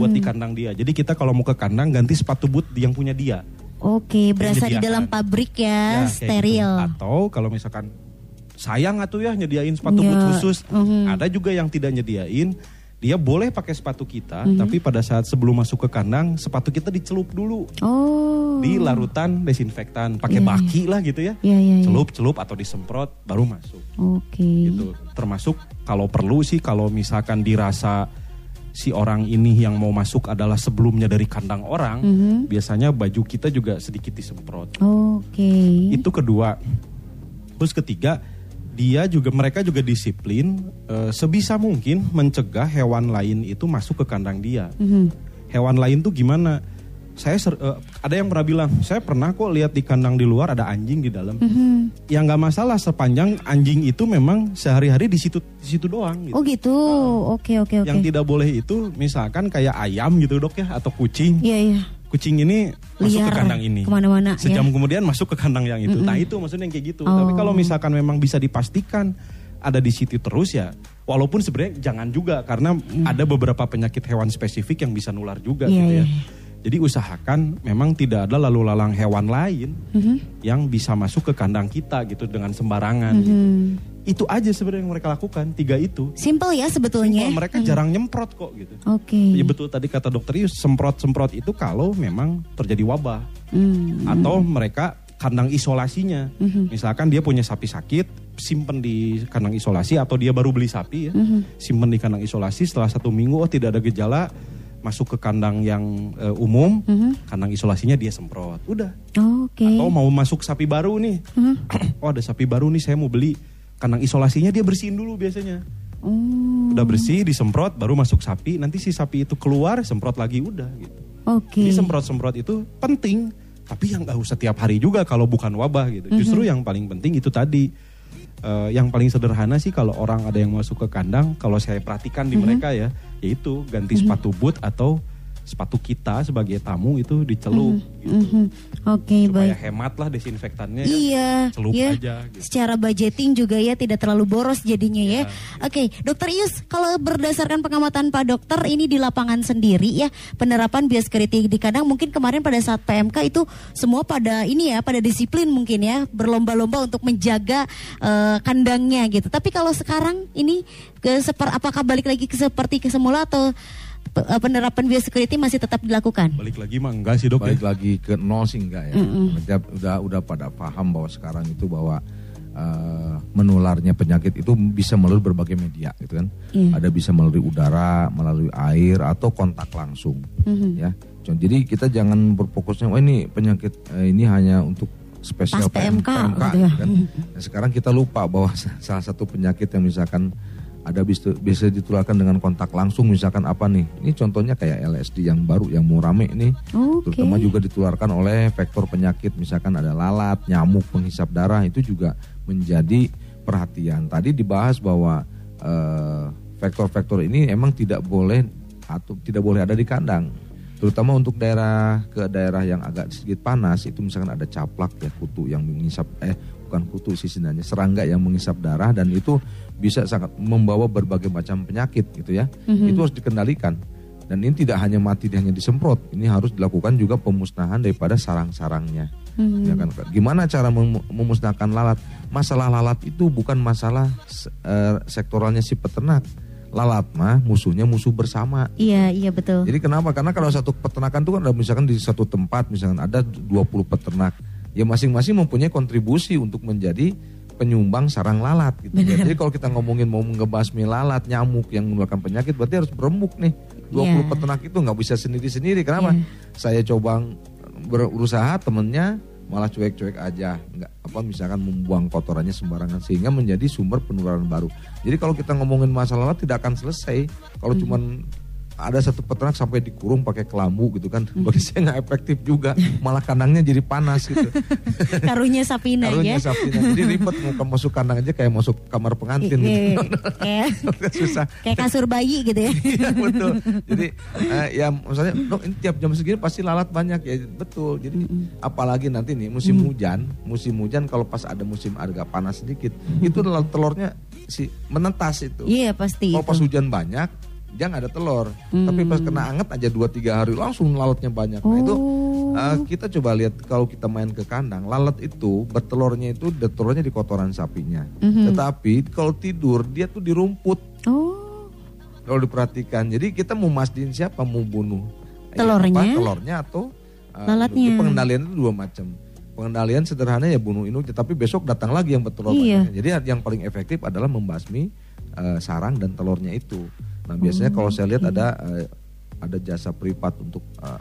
buat di kandang dia. Jadi kita kalau mau ke kandang ganti sepatu boot yang punya dia. Oke berasa di dalam pabrik ya, Ya, kayak steril gitu. Atau kalau misalkan sayang atuh ya nyediain sepatu Ya, boot khusus. mhm. Ada juga yang tidak nyediain. Dia boleh pakai sepatu kita, Mhm. tapi pada saat sebelum masuk ke kandang, sepatu kita dicelup dulu Oh di larutan desinfektan, pakai Iya, baki lah gitu ya. Iya iya iya. Celup, celup atau disemprot baru masuk. Oke. Gitu. Termasuk kalau perlu sih kalau misalkan dirasa si orang ini yang mau masuk adalah sebelumnya dari kandang orang, Mhm. biasanya baju kita juga sedikit disemprot. Oke. Itu kedua. Terus ketiga, dia juga mereka juga disiplin eh, sebisa mungkin mencegah hewan lain itu masuk ke kandang dia. Mhm. Hewan lain tuh gimana? saya ser- eh, ada yang pernah bilang, saya pernah kok lihat di kandang di luar ada anjing di dalam. Yang nggak masalah sepanjang anjing itu memang sehari-hari di situ di situ doang. Gitu. Oh gitu. Oke oke oke. Yang tidak boleh itu misalkan kayak ayam gitu dok ya atau kucing. Iya iya. Kucing ini masuk ke Liar kandang ini. ke mana-mana, Sejam ya. kemudian masuk ke kandang yang itu. Nah itu maksudnya yang kayak gitu. Oh. Tapi kalau misalkan memang bisa dipastikan ada di situ terus ya. Walaupun sebenarnya jangan juga karena ada beberapa penyakit hewan spesifik yang bisa nular juga Mm. Iya, gitu ya. iya. Jadi usahakan memang tidak ada lalu lalang hewan lain Mhm. yang bisa masuk ke kandang kita gitu dengan sembarangan. Mhm. gitu. Itu aja sebenarnya yang mereka lakukan tiga itu. Simple ya sebetulnya. Simpel, mereka jarang nyemprot kok gitu. Oke. Ya betul tadi kata dokter Ius, semprot-semprot itu kalau memang terjadi wabah Hmm. atau mereka kandang isolasinya. Mhm. Misalkan dia punya sapi sakit, simpen di kandang isolasi atau dia baru beli sapi ya, Mhm. simpen di kandang isolasi setelah satu minggu oh tidak ada gejala masuk ke kandang yang eh, umum, Mhm. kandang isolasinya dia semprot. Udah. Oke. Atau mau masuk sapi baru nih. Mhm. oh ada sapi baru nih saya mau beli. Kandang isolasinya dia bersihin dulu biasanya. Oh, Udah bersih disemprot baru masuk sapi, nanti si sapi itu keluar semprot lagi udah gitu. Oke. Jadi semprot-semprot itu penting, tapi yang nggak usah tiap hari juga kalau bukan wabah gitu. Mhm. Justru yang paling penting itu tadi. Eh, yang paling sederhana sih kalau orang ada yang masuk ke kandang, kalau saya perhatikan di Mhm. mereka ya, yaitu ganti sepatu boot atau sepatu kita sebagai tamu itu dicelup gitu. Mhm. Oke Supaya baik. hemat lah desinfektannya. ya. Iya, Celup ya. aja gitu. Secara budgeting juga ya tidak terlalu boros jadinya ya. Ya, Oke, Dokter Ius, kalau berdasarkan pengamatan Pak Dokter ini di lapangan sendiri ya penerapan biosecurity di kandang mungkin kemarin pada saat PMK itu semua pada ini ya pada disiplin mungkin ya berlomba-lomba untuk menjaga eh, kandangnya gitu. Tapi kalau sekarang ini ke seper, apakah balik lagi ke seperti ke semula atau penerapan biosecurity masih tetap dilakukan? Balik lagi mah enggak sih dok Balik ya. lagi ke nol sih enggak ya. Mereka udah udah pada paham bahwa sekarang itu bahwa eh, menularnya penyakit itu bisa melalui berbagai media gitu kan. Iya. Ada bisa melalui udara, melalui air atau kontak langsung Mhm. ya. Jadi kita jangan berfokusnya oh ini penyakit eh, ini hanya untuk spesial Pas PMK, gitu ya. gitu kan. Nah, sekarang kita lupa bahwa salah satu penyakit yang misalkan ada bisa, bisa ditularkan dengan kontak langsung misalkan apa nih? Ini contohnya kayak LSD yang baru yang mau rame nih. Oke. Terutama juga ditularkan oleh vektor penyakit misalkan ada lalat, nyamuk, penghisap darah itu juga menjadi perhatian. Tadi dibahas bahwa eh, vektor-vektor ini emang tidak boleh atau tidak boleh ada di kandang. Terutama untuk daerah ke daerah yang agak sedikit panas itu misalkan ada caplak ya kutu yang mengisap eh bukan kutu sih sebenarnya serangga yang mengisap darah dan itu bisa sangat membawa berbagai macam penyakit gitu ya. Itu harus dikendalikan. Dan ini tidak hanya mati hanya disemprot, ini harus dilakukan juga pemusnahan daripada sarang-sarangnya. Mhm. Ya kan? Gimana cara mem- memusnahkan lalat? Masalah lalat itu bukan masalah eh, sektoralnya si peternak. Lalat mah musuhnya musuh bersama. Iya, iya betul. Jadi kenapa? Karena kalau satu peternakan itu kan ada misalkan di satu tempat misalkan ada 20 peternak. Ya masing-masing mempunyai kontribusi untuk menjadi penyumbang sarang lalat gitu. ya. Jadi kalau kita ngomongin mau ngebasmi lalat, nyamuk yang menularkan penyakit berarti harus berembuk nih. 20 Iya. peternak itu nggak bisa sendiri-sendiri. Kenapa? Saya coba berusaha temennya malah cuek-cuek aja nggak apa misalkan membuang kotorannya sembarangan sehingga menjadi sumber penularan baru jadi kalau kita ngomongin masalah lalat tidak akan selesai kalau Hmm. cuman ada satu peternak sampai dikurung pakai kelambu gitu kan Hmm. bagi saya nggak efektif juga malah kandangnya jadi panas gitu Karunya Sapina Karunya ya. sapinya jadi ribet mau masuk kandang aja kayak masuk kamar pengantin Iya, gitu kayak susah kayak kasur bayi gitu ya. Iya betul. Jadi eh, ya maksudnya dok ini tiap jam segini pasti lalat banyak ya betul. Jadi apalagi nanti nih musim hujan, musim hujan kalau pas ada musim agak panas sedikit, itu telur telurnya si menetas itu. Iya pasti. Kalau pas itu. hujan banyak, dia nggak ada telur. Tapi pas kena anget aja 2-3 hari langsung lalatnya banyak. Nah itu Oh. eh, kita coba lihat kalau kita main ke kandang, lalat itu bertelurnya itu telurnya di kotoran sapinya. Mhm. Tetapi kalau tidur dia tuh di rumput Oh. kalau diperhatikan. Jadi kita mau mastiin siapa mau bunuh Eh, Telurnya? apa, telurnya atau uh, Lalatnya. itu pengendalian itu dua macam. Pengendalian sederhana ya bunuh induk, tapi besok datang lagi yang bertelur Iya. Jadi yang paling efektif adalah membasmi uh, sarang dan telurnya itu. Nah biasanya kalau saya lihat ada uh, ada jasa privat untuk uh,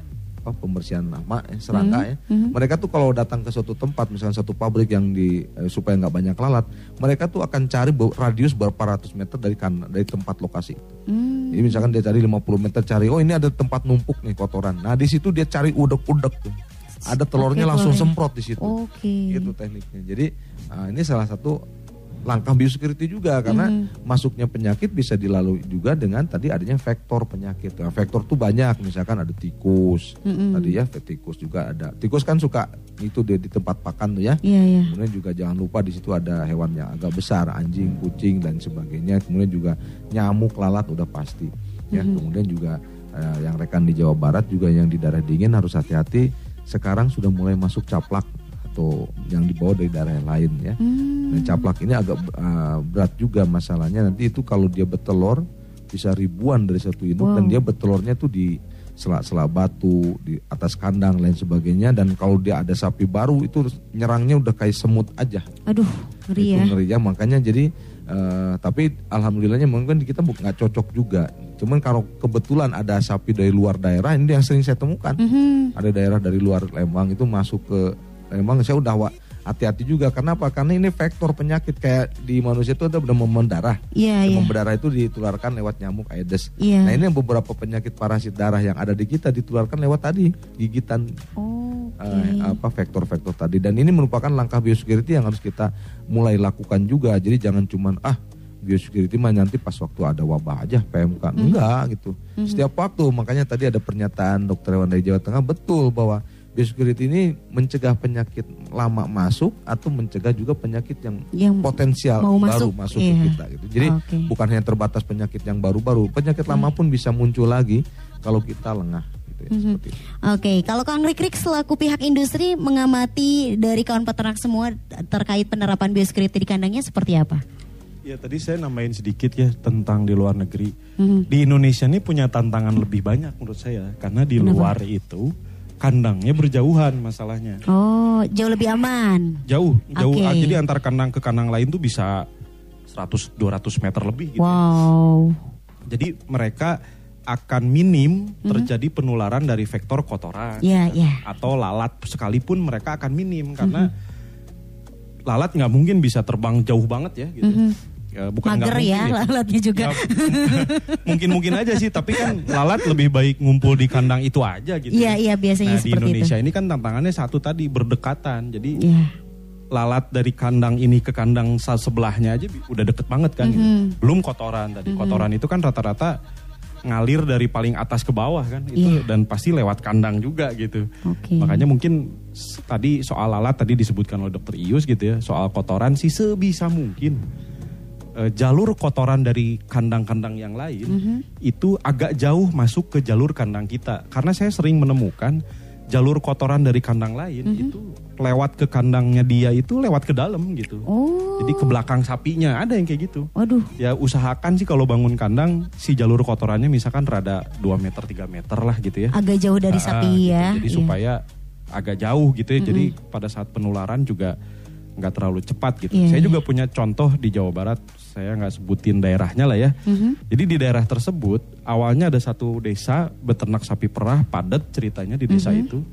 apa pembersihan nama eh, serangga ya. Mereka tuh kalau datang ke suatu tempat misalnya satu pabrik yang di eh, supaya nggak banyak lalat, mereka tuh akan cari radius berapa ratus meter dari kan dari tempat lokasi. itu. Hmm. Jadi misalkan dia cari 50 meter cari oh ini ada tempat numpuk nih kotoran. Nah, di situ dia cari udek-udek tuh. Ada telurnya langsung boleh. semprot di situ. Oke. Gitu tekniknya. Jadi ini salah satu langkah biosecurity juga karena masuknya penyakit bisa dilalui juga dengan tadi adanya vektor penyakit. Nah, vektor tuh banyak, misalkan ada tikus. Tadi ya tikus juga ada. Tikus kan suka itu di, di tempat pakan tuh ya. Iya, iya. Kemudian juga jangan lupa di situ ada hewan yang agak besar, anjing, kucing dan sebagainya. Kemudian juga nyamuk, lalat udah pasti. Ya, kemudian juga eh, yang rekan di Jawa Barat juga yang di daerah dingin harus hati-hati. Sekarang sudah mulai masuk caplak atau yang dibawa dari daerah yang lain ya. Dan caplak ini agak eh, berat juga masalahnya. Nanti itu kalau dia bertelur bisa ribuan dari satu induk dan dia bertelurnya tuh di sela-sela batu di atas kandang lain sebagainya dan kalau dia ada sapi baru itu nyerangnya udah kayak semut aja Aduh, ngeri itu ya. ngeri ya makanya jadi eh, tapi alhamdulillahnya mungkin kita nggak cocok juga cuman kalau kebetulan ada sapi dari luar daerah ini yang sering saya temukan Mhm. ada daerah dari luar Lembang itu masuk ke Lembang saya udah wa- hati-hati juga. Kenapa? Karena ini vektor penyakit kayak di manusia itu ada demam berdarah. Iya. demam berdarah itu ditularkan lewat nyamuk Aedes. Iya. nah ini beberapa penyakit parasit darah yang ada di kita ditularkan lewat tadi gigitan Oh, eh, apa vektor-vektor tadi. Dan ini merupakan langkah biosecurity yang harus kita mulai lakukan juga. Jadi jangan cuman ah biosecurity mah nanti pas waktu ada wabah aja PMK enggak gitu. Setiap waktu. Makanya tadi ada pernyataan dokter hewan dari Jawa Tengah betul bahwa biosecurity ini mencegah penyakit lama masuk atau mencegah juga penyakit yang, Yang potensial mau baru masuk, masuk iya. ke kita gitu jadi Oke. bukan hanya terbatas penyakit yang baru-baru penyakit lama pun bisa muncul lagi kalau kita lengah gitu ya, seperti itu. Oke, kalau Kang Rikrik selaku pihak industri mengamati dari kawan peternak semua terkait penerapan biosecurity di kandangnya seperti apa? Ya tadi saya nambahin sedikit ya tentang di luar negeri. Mhm. Di Indonesia ini punya tantangan lebih banyak menurut saya karena di luar itu kandangnya berjauhan masalahnya. Oh, jauh lebih aman. Jauh, jauh. Oke. ah, Jadi antar kandang ke kandang lain tuh bisa 100 200 meter lebih gitu. Wow. Jadi mereka akan minim terjadi penularan dari vektor kotoran Iya, iya. atau lalat sekalipun mereka akan minim karena lalat nggak mungkin bisa terbang jauh banget ya gitu. Ya, bukan Mager ya mungkin lalatnya juga. Ya, mungkin-mungkin aja sih, tapi kan lalat lebih baik ngumpul di kandang itu aja gitu. Iya, iya biasanya nah, di seperti Indonesia itu. ini kan tantangannya satu tadi berdekatan. Jadi Iya. lalat dari kandang ini ke kandang sebelahnya aja udah deket banget kan. gitu. Mm-hmm. Belum kotoran tadi. Kotoran itu kan rata-rata ngalir dari paling atas ke bawah kan itu Iya. dan pasti lewat kandang juga gitu. Oke. Makanya mungkin tadi soal lalat tadi disebutkan oleh dokter Ius gitu ya, soal kotoran sih sebisa mungkin eh, jalur kotoran dari kandang-kandang yang lain Mhm. itu agak jauh masuk ke jalur kandang kita. Karena saya sering menemukan jalur kotoran dari kandang lain Mhm. itu lewat ke kandangnya dia itu lewat ke dalam gitu. Oh. Jadi ke belakang sapinya ada yang kayak gitu. Waduh. Ya usahakan sih kalau bangun kandang si jalur kotorannya misalkan rada 2 meter 3 meter lah gitu ya. Agak jauh dari Ah, sapi gitu. ya. Jadi Iya. supaya agak jauh gitu ya. Jadi pada saat penularan juga nggak terlalu cepat gitu. Iya, Saya iya. juga punya contoh di Jawa Barat. Saya nggak sebutin daerahnya lah ya. Mhm. Jadi di daerah tersebut awalnya ada satu desa beternak sapi perah padat ceritanya di desa Mhm. itu.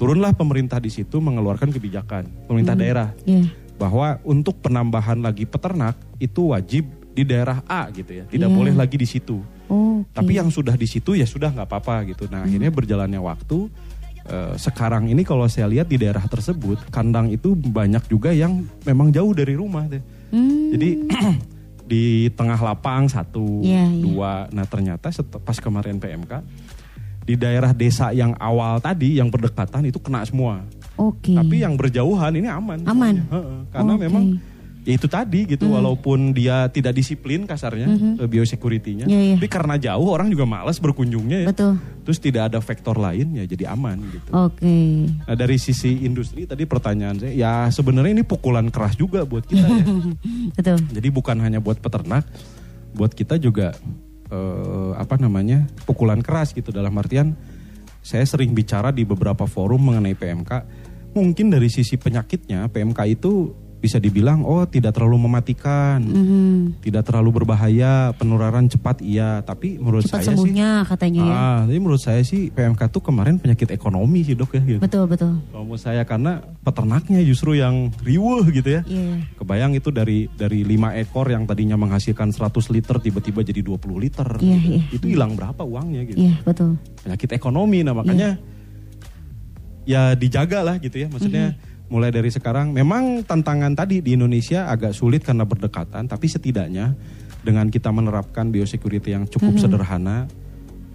Turunlah pemerintah di situ mengeluarkan kebijakan pemerintah daerah Iya. bahwa untuk penambahan lagi peternak itu wajib di daerah A gitu ya. Tidak Iya. boleh lagi di situ. Oke. Tapi yang sudah di situ ya sudah nggak apa-apa gitu. Nah akhirnya berjalannya waktu eh, sekarang ini kalau saya lihat di daerah tersebut kandang itu banyak juga yang memang jauh dari rumah deh. Hmm. Jadi di tengah lapang satu, Iya, iya. dua. Nah ternyata pas kemarin PMK di daerah desa yang awal tadi yang berdekatan itu kena semua. Oke. Tapi yang berjauhan ini aman. Aman? Heeh, karena Oke. memang ya itu tadi gitu walaupun dia tidak disiplin kasarnya eh, biosecurity-nya. Iya, iya. tapi karena jauh orang juga malas berkunjungnya ya. Betul. Terus tidak ada faktor lain ya jadi aman gitu. Oke. Nah dari sisi industri tadi pertanyaan saya ya sebenarnya ini pukulan keras juga buat kita ya. Betul. Jadi bukan hanya buat peternak, buat kita juga eh, apa namanya pukulan keras gitu dalam artian saya sering bicara di beberapa forum mengenai PMK. Mungkin dari sisi penyakitnya PMK itu bisa dibilang oh tidak terlalu mematikan, Mhm. tidak terlalu berbahaya, penularan cepat iya, tapi menurut Cepat saya sih sembuhnya katanya ya. Ah, jadi menurut saya sih PMK tuh kemarin penyakit ekonomi sih dok ya gitu. Betul betul. Kalau menurut saya karena peternaknya justru yang riuh gitu ya. Iya. Kebayang itu dari dari 5 ekor yang tadinya menghasilkan 100 liter tiba-tiba jadi 20 liter. Iya, gitu. iya. Itu hilang berapa uangnya gitu. Iya betul. Penyakit ekonomi nah makanya ya dijaga lah gitu ya. Maksudnya Mhm. Mulai dari sekarang memang tantangan tadi di Indonesia agak sulit karena berdekatan tapi setidaknya dengan kita menerapkan biosecurity yang cukup Mhm. sederhana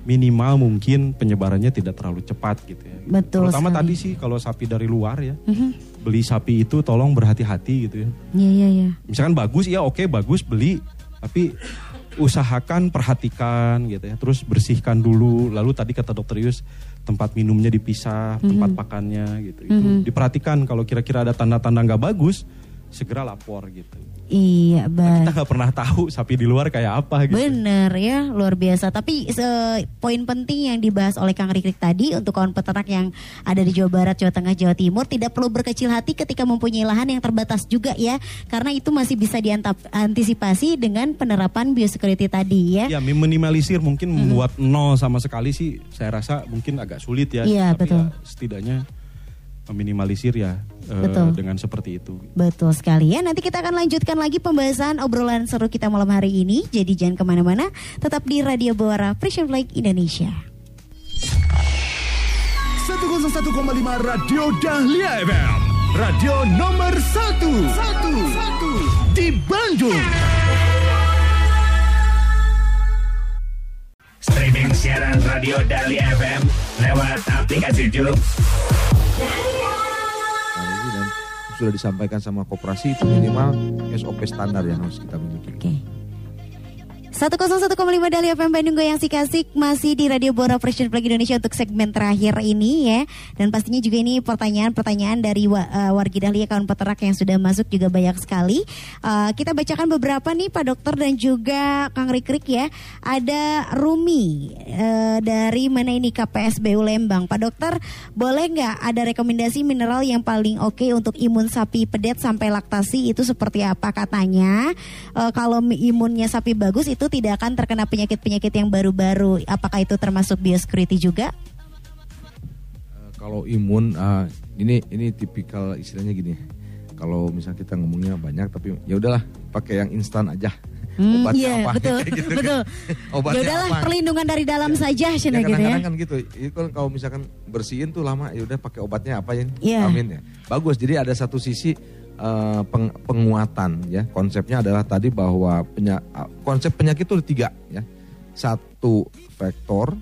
minimal mungkin penyebarannya tidak terlalu cepat gitu ya. Betul Terutama sekali. tadi sih kalau sapi dari luar ya. Mhm. Beli sapi itu tolong berhati-hati gitu ya. Iya iya iya. Misalkan bagus ya oke bagus beli tapi usahakan perhatikan gitu ya. Terus bersihkan dulu. Lalu tadi kata dokter Yus tempat minumnya dipisah, tempat pakannya gitu. Itu Mhm. diperhatikan kalau kira-kira ada tanda-tanda nggak bagus segera lapor gitu. Iya Kita baik. nggak pernah tahu sapi di luar kayak apa gitu. Bener ya, luar biasa. Tapi se- poin penting yang dibahas oleh Kang Rikrik tadi untuk kawan peternak yang ada di Jawa Barat, Jawa Tengah, Jawa Timur tidak perlu berkecil hati ketika mempunyai lahan yang terbatas juga ya, karena itu masih bisa diantisipasi dengan penerapan biosecurity tadi ya. Ya minimalisir mungkin membuat nol sama sekali sih saya rasa mungkin agak sulit ya. Iya, Tapi betul. ya setidaknya meminimalisir ya eh, Betul. dengan seperti itu. Betul sekali ya. Nanti kita akan lanjutkan lagi pembahasan obrolan seru kita malam hari ini. Jadi jangan ke mana-mana, tetap di Radio Bawara Frisian Flag Indonesia. 101,5 Radio Dahlia FM. Radio nomor 1. 1. Di Bandung. Streaming siaran Radio Dali FM lewat aplikasi Jum. Nah, ini dan sudah disampaikan sama koperasi itu minimal SOP standar yang harus kita miliki. Oke. 101,5 Dali FM Bandung Goyang Sikasik masih di Radio Bora Presiden Flag Indonesia untuk segmen terakhir ini ya. Dan pastinya juga ini pertanyaan-pertanyaan dari wa, eh, wargi Dahlia kawan peternak yang sudah masuk juga banyak sekali. Eh, kita bacakan beberapa nih Pak Dokter dan juga Kang Rikrik ya. Ada Rumi eh, dari mana ini KPSBU Lembang. Pak Dokter boleh nggak ada rekomendasi mineral yang paling oke untuk imun sapi pedet sampai laktasi itu seperti apa katanya? Eh, kalau imunnya sapi bagus itu tidak akan terkena penyakit-penyakit yang baru-baru. Apakah itu termasuk biosecurity juga? Eh, kalau imun ah, ini ini tipikal istilahnya gini. Kalau misalnya kita ngomongnya banyak tapi ya udahlah pakai yang instan aja. Hmm, Obatnya iya, apa? betul, Gitu kan. betul. Obatnya ya udahlah apa? perlindungan dari dalam saja, Ya, cina gitu ya. kadang-kadang kan gitu. Itu kan kalau misalkan bersihin tuh lama ya udah pakai obatnya apa ya? Iya. Amin ya. Bagus. Jadi ada satu sisi eh, peng- penguatan ya. Konsepnya adalah tadi bahwa penya- konsep penyakit itu ada tiga ya. Satu vektor,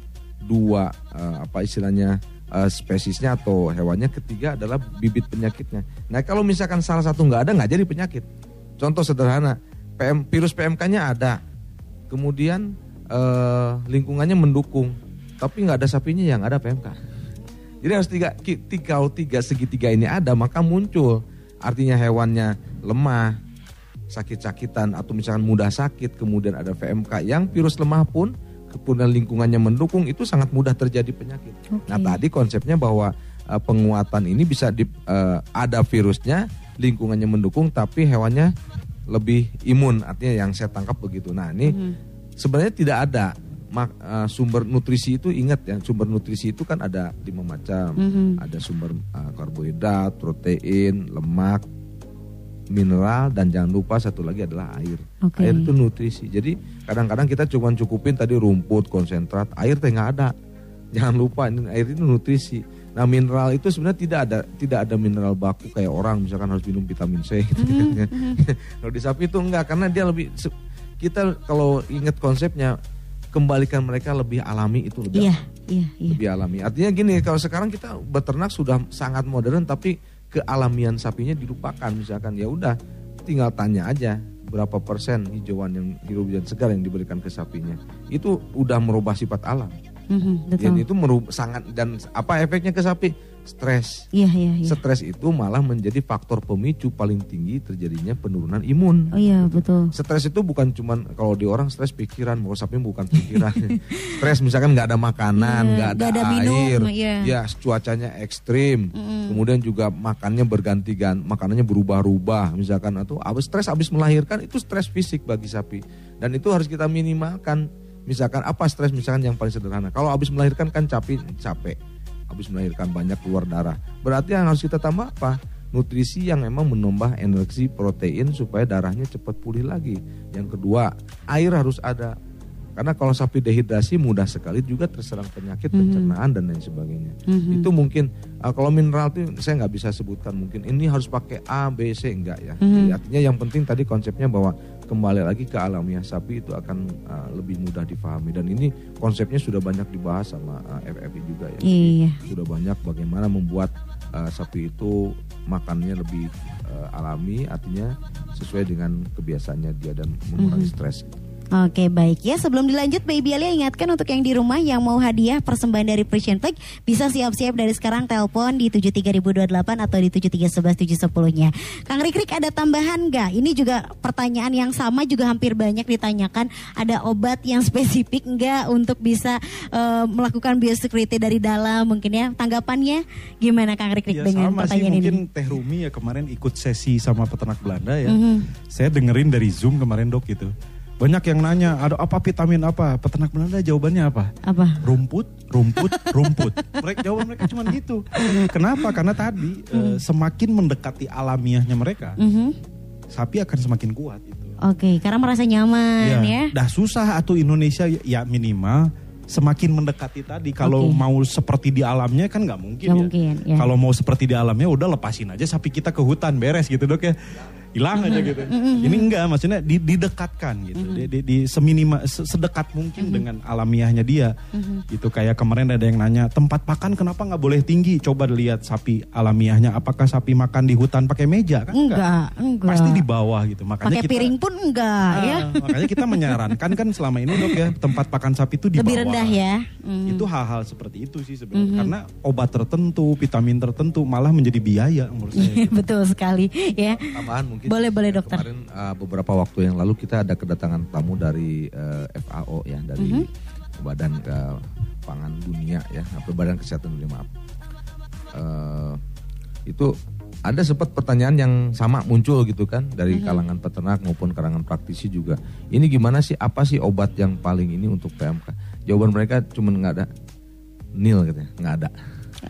dua eh, apa istilahnya eh, spesiesnya atau hewannya, ketiga adalah bibit penyakitnya. Nah kalau misalkan salah satu nggak ada nggak jadi penyakit. Contoh sederhana, PM, virus PMK-nya ada, kemudian eh, lingkungannya mendukung, tapi nggak ada sapinya yang ada PMK. Jadi harus tiga, tiga, tiga segitiga ini ada maka muncul artinya hewannya lemah, sakit-sakitan atau misalkan mudah sakit, kemudian ada PMK yang virus lemah pun kemudian lingkungannya mendukung itu sangat mudah terjadi penyakit. Nah tadi konsepnya bahwa eh, penguatan ini bisa di, eh, ada virusnya, lingkungannya mendukung tapi hewannya lebih imun artinya yang saya tangkap begitu. Nah ini sebenarnya tidak ada mak- eh, sumber nutrisi itu ingat ya sumber nutrisi itu kan ada lima macam. Mhm. ada sumber eh, karbohidrat protein lemak mineral dan jangan lupa satu lagi adalah air. Oke. air itu nutrisi. Jadi kadang-kadang kita cuma cukupin tadi rumput konsentrat air teh nggak ada. Jangan lupa ini air itu nutrisi. Nah mineral itu sebenarnya tidak ada tidak ada mineral baku kayak orang misalkan harus minum vitamin C gitu Mhm, kalau di sapi itu enggak karena dia lebih kita kalau ingat konsepnya kembalikan mereka lebih alami itu lebih Iya, iya, iya. lebih alami. Artinya gini, kalau sekarang kita beternak sudah sangat modern tapi kealamian sapinya dilupakan misalkan ya udah tinggal tanya aja berapa persen hijauan yang hidup dan segar yang diberikan ke sapinya. Itu udah merubah sifat alam. Mhm, betul. Dan itu merubah sangat dan apa efeknya ke sapi? Stres. Iya, iya, iya. Stres itu malah menjadi faktor pemicu paling tinggi terjadinya penurunan imun. Oh iya, betul. Stres itu bukan cuman kalau di orang stres pikiran, mau sapi bukan pikiran. stres misalkan nggak ada makanan, Iya, nggak ada, nggak ada minum, air, iya. ya cuacanya ekstrim, Mm-mm. kemudian juga makannya berganti-ganti, makanannya berubah-ubah, misalkan atau abis stres habis melahirkan itu stres fisik bagi sapi dan itu harus kita minimalkan. Misalkan apa stres misalkan yang paling sederhana. Kalau habis melahirkan kan capek, capek. Habis melahirkan banyak keluar darah. Berarti yang harus kita tambah apa? Nutrisi yang memang menambah energi protein supaya darahnya cepat pulih lagi. Yang kedua, air harus ada. Karena kalau sapi dehidrasi mudah sekali juga terserang penyakit Mhm. pencernaan dan lain sebagainya. Mhm. Itu mungkin uh, kalau mineral itu saya nggak bisa sebutkan mungkin ini harus pakai A, B, C enggak ya. Mhm. Jadi artinya yang penting tadi konsepnya bahwa kembali lagi ke alamiah sapi itu akan uh, lebih mudah difahami dan ini konsepnya sudah banyak dibahas sama uh, FFI juga ya. Iya. Sudah banyak bagaimana membuat uh, sapi itu makannya lebih uh, alami artinya sesuai dengan kebiasaannya dia dan mengurangi Mhm. stres. Oke baik ya sebelum dilanjut Baby Alia ingatkan untuk yang di rumah yang mau hadiah persembahan dari Precision Flag bisa siap-siap dari sekarang telepon di 73028 atau di 7311710 nya Kang Rikrik ada tambahan nggak? Ini juga pertanyaan yang sama juga hampir banyak ditanyakan ada obat yang spesifik nggak untuk bisa eh, melakukan biosecurity dari dalam mungkin ya tanggapannya gimana Kang Rikrik Ya dengan sama sih pertanyaan mungkin ini? Teh Rumi ya kemarin ikut sesi sama peternak Belanda ya. Mhm. Saya dengerin dari Zoom kemarin dok gitu. Banyak yang nanya, ada apa vitamin apa? Peternak Belanda jawabannya apa? Apa? Rumput, rumput, rumput. Mereka jawaban mereka cuma gitu. Kenapa? Karena tadi eh, semakin mendekati alamiahnya mereka, Mhm. sapi akan semakin kuat itu. Oke karena merasa nyaman ya. Dah susah atau Indonesia ya minimal semakin mendekati tadi. Kalau Oke. mau seperti di alamnya kan nggak mungkin Nggak ya. mungkin, ya. Kalau mau seperti di alamnya udah lepasin aja sapi kita ke hutan beres gitu dok ya. Hilang aja gitu. Ini enggak maksudnya di- didekatkan gitu. Di, di, di seminima se- sedekat mungkin dengan alamiahnya dia. Itu kayak kemarin ada yang nanya tempat pakan kenapa nggak boleh tinggi? Coba lihat sapi alamiahnya. Apakah sapi makan di hutan pakai meja? Kan Enggak, enggak. Pasti di bawah gitu. Makanya Pakai kita piring pun enggak ya. Ah, Makanya kita menyarankan kan selama ini dok ya tempat pakan sapi itu di Lebih bawah. rendah ya. Hmm. Itu hal-hal seperti itu sih sebenarnya. Mhm. Karena obat tertentu, vitamin tertentu malah menjadi biaya menurut saya. Betul sekali ya. Tambahan mungkin. Boleh, boleh, dokter. Kemarin uh, beberapa waktu yang lalu kita ada kedatangan tamu dari uh, FAO ya, dari Mhm. Badan uh, Pangan Dunia ya, atau Badan Kesehatan Dunia maaf. Uh, itu ada sempat pertanyaan yang sama muncul gitu kan dari Mhm. kalangan peternak maupun kalangan praktisi juga. Ini gimana sih? Apa sih obat yang paling ini untuk PMK? Jawaban mereka cuma nggak ada nil katanya, nggak ada.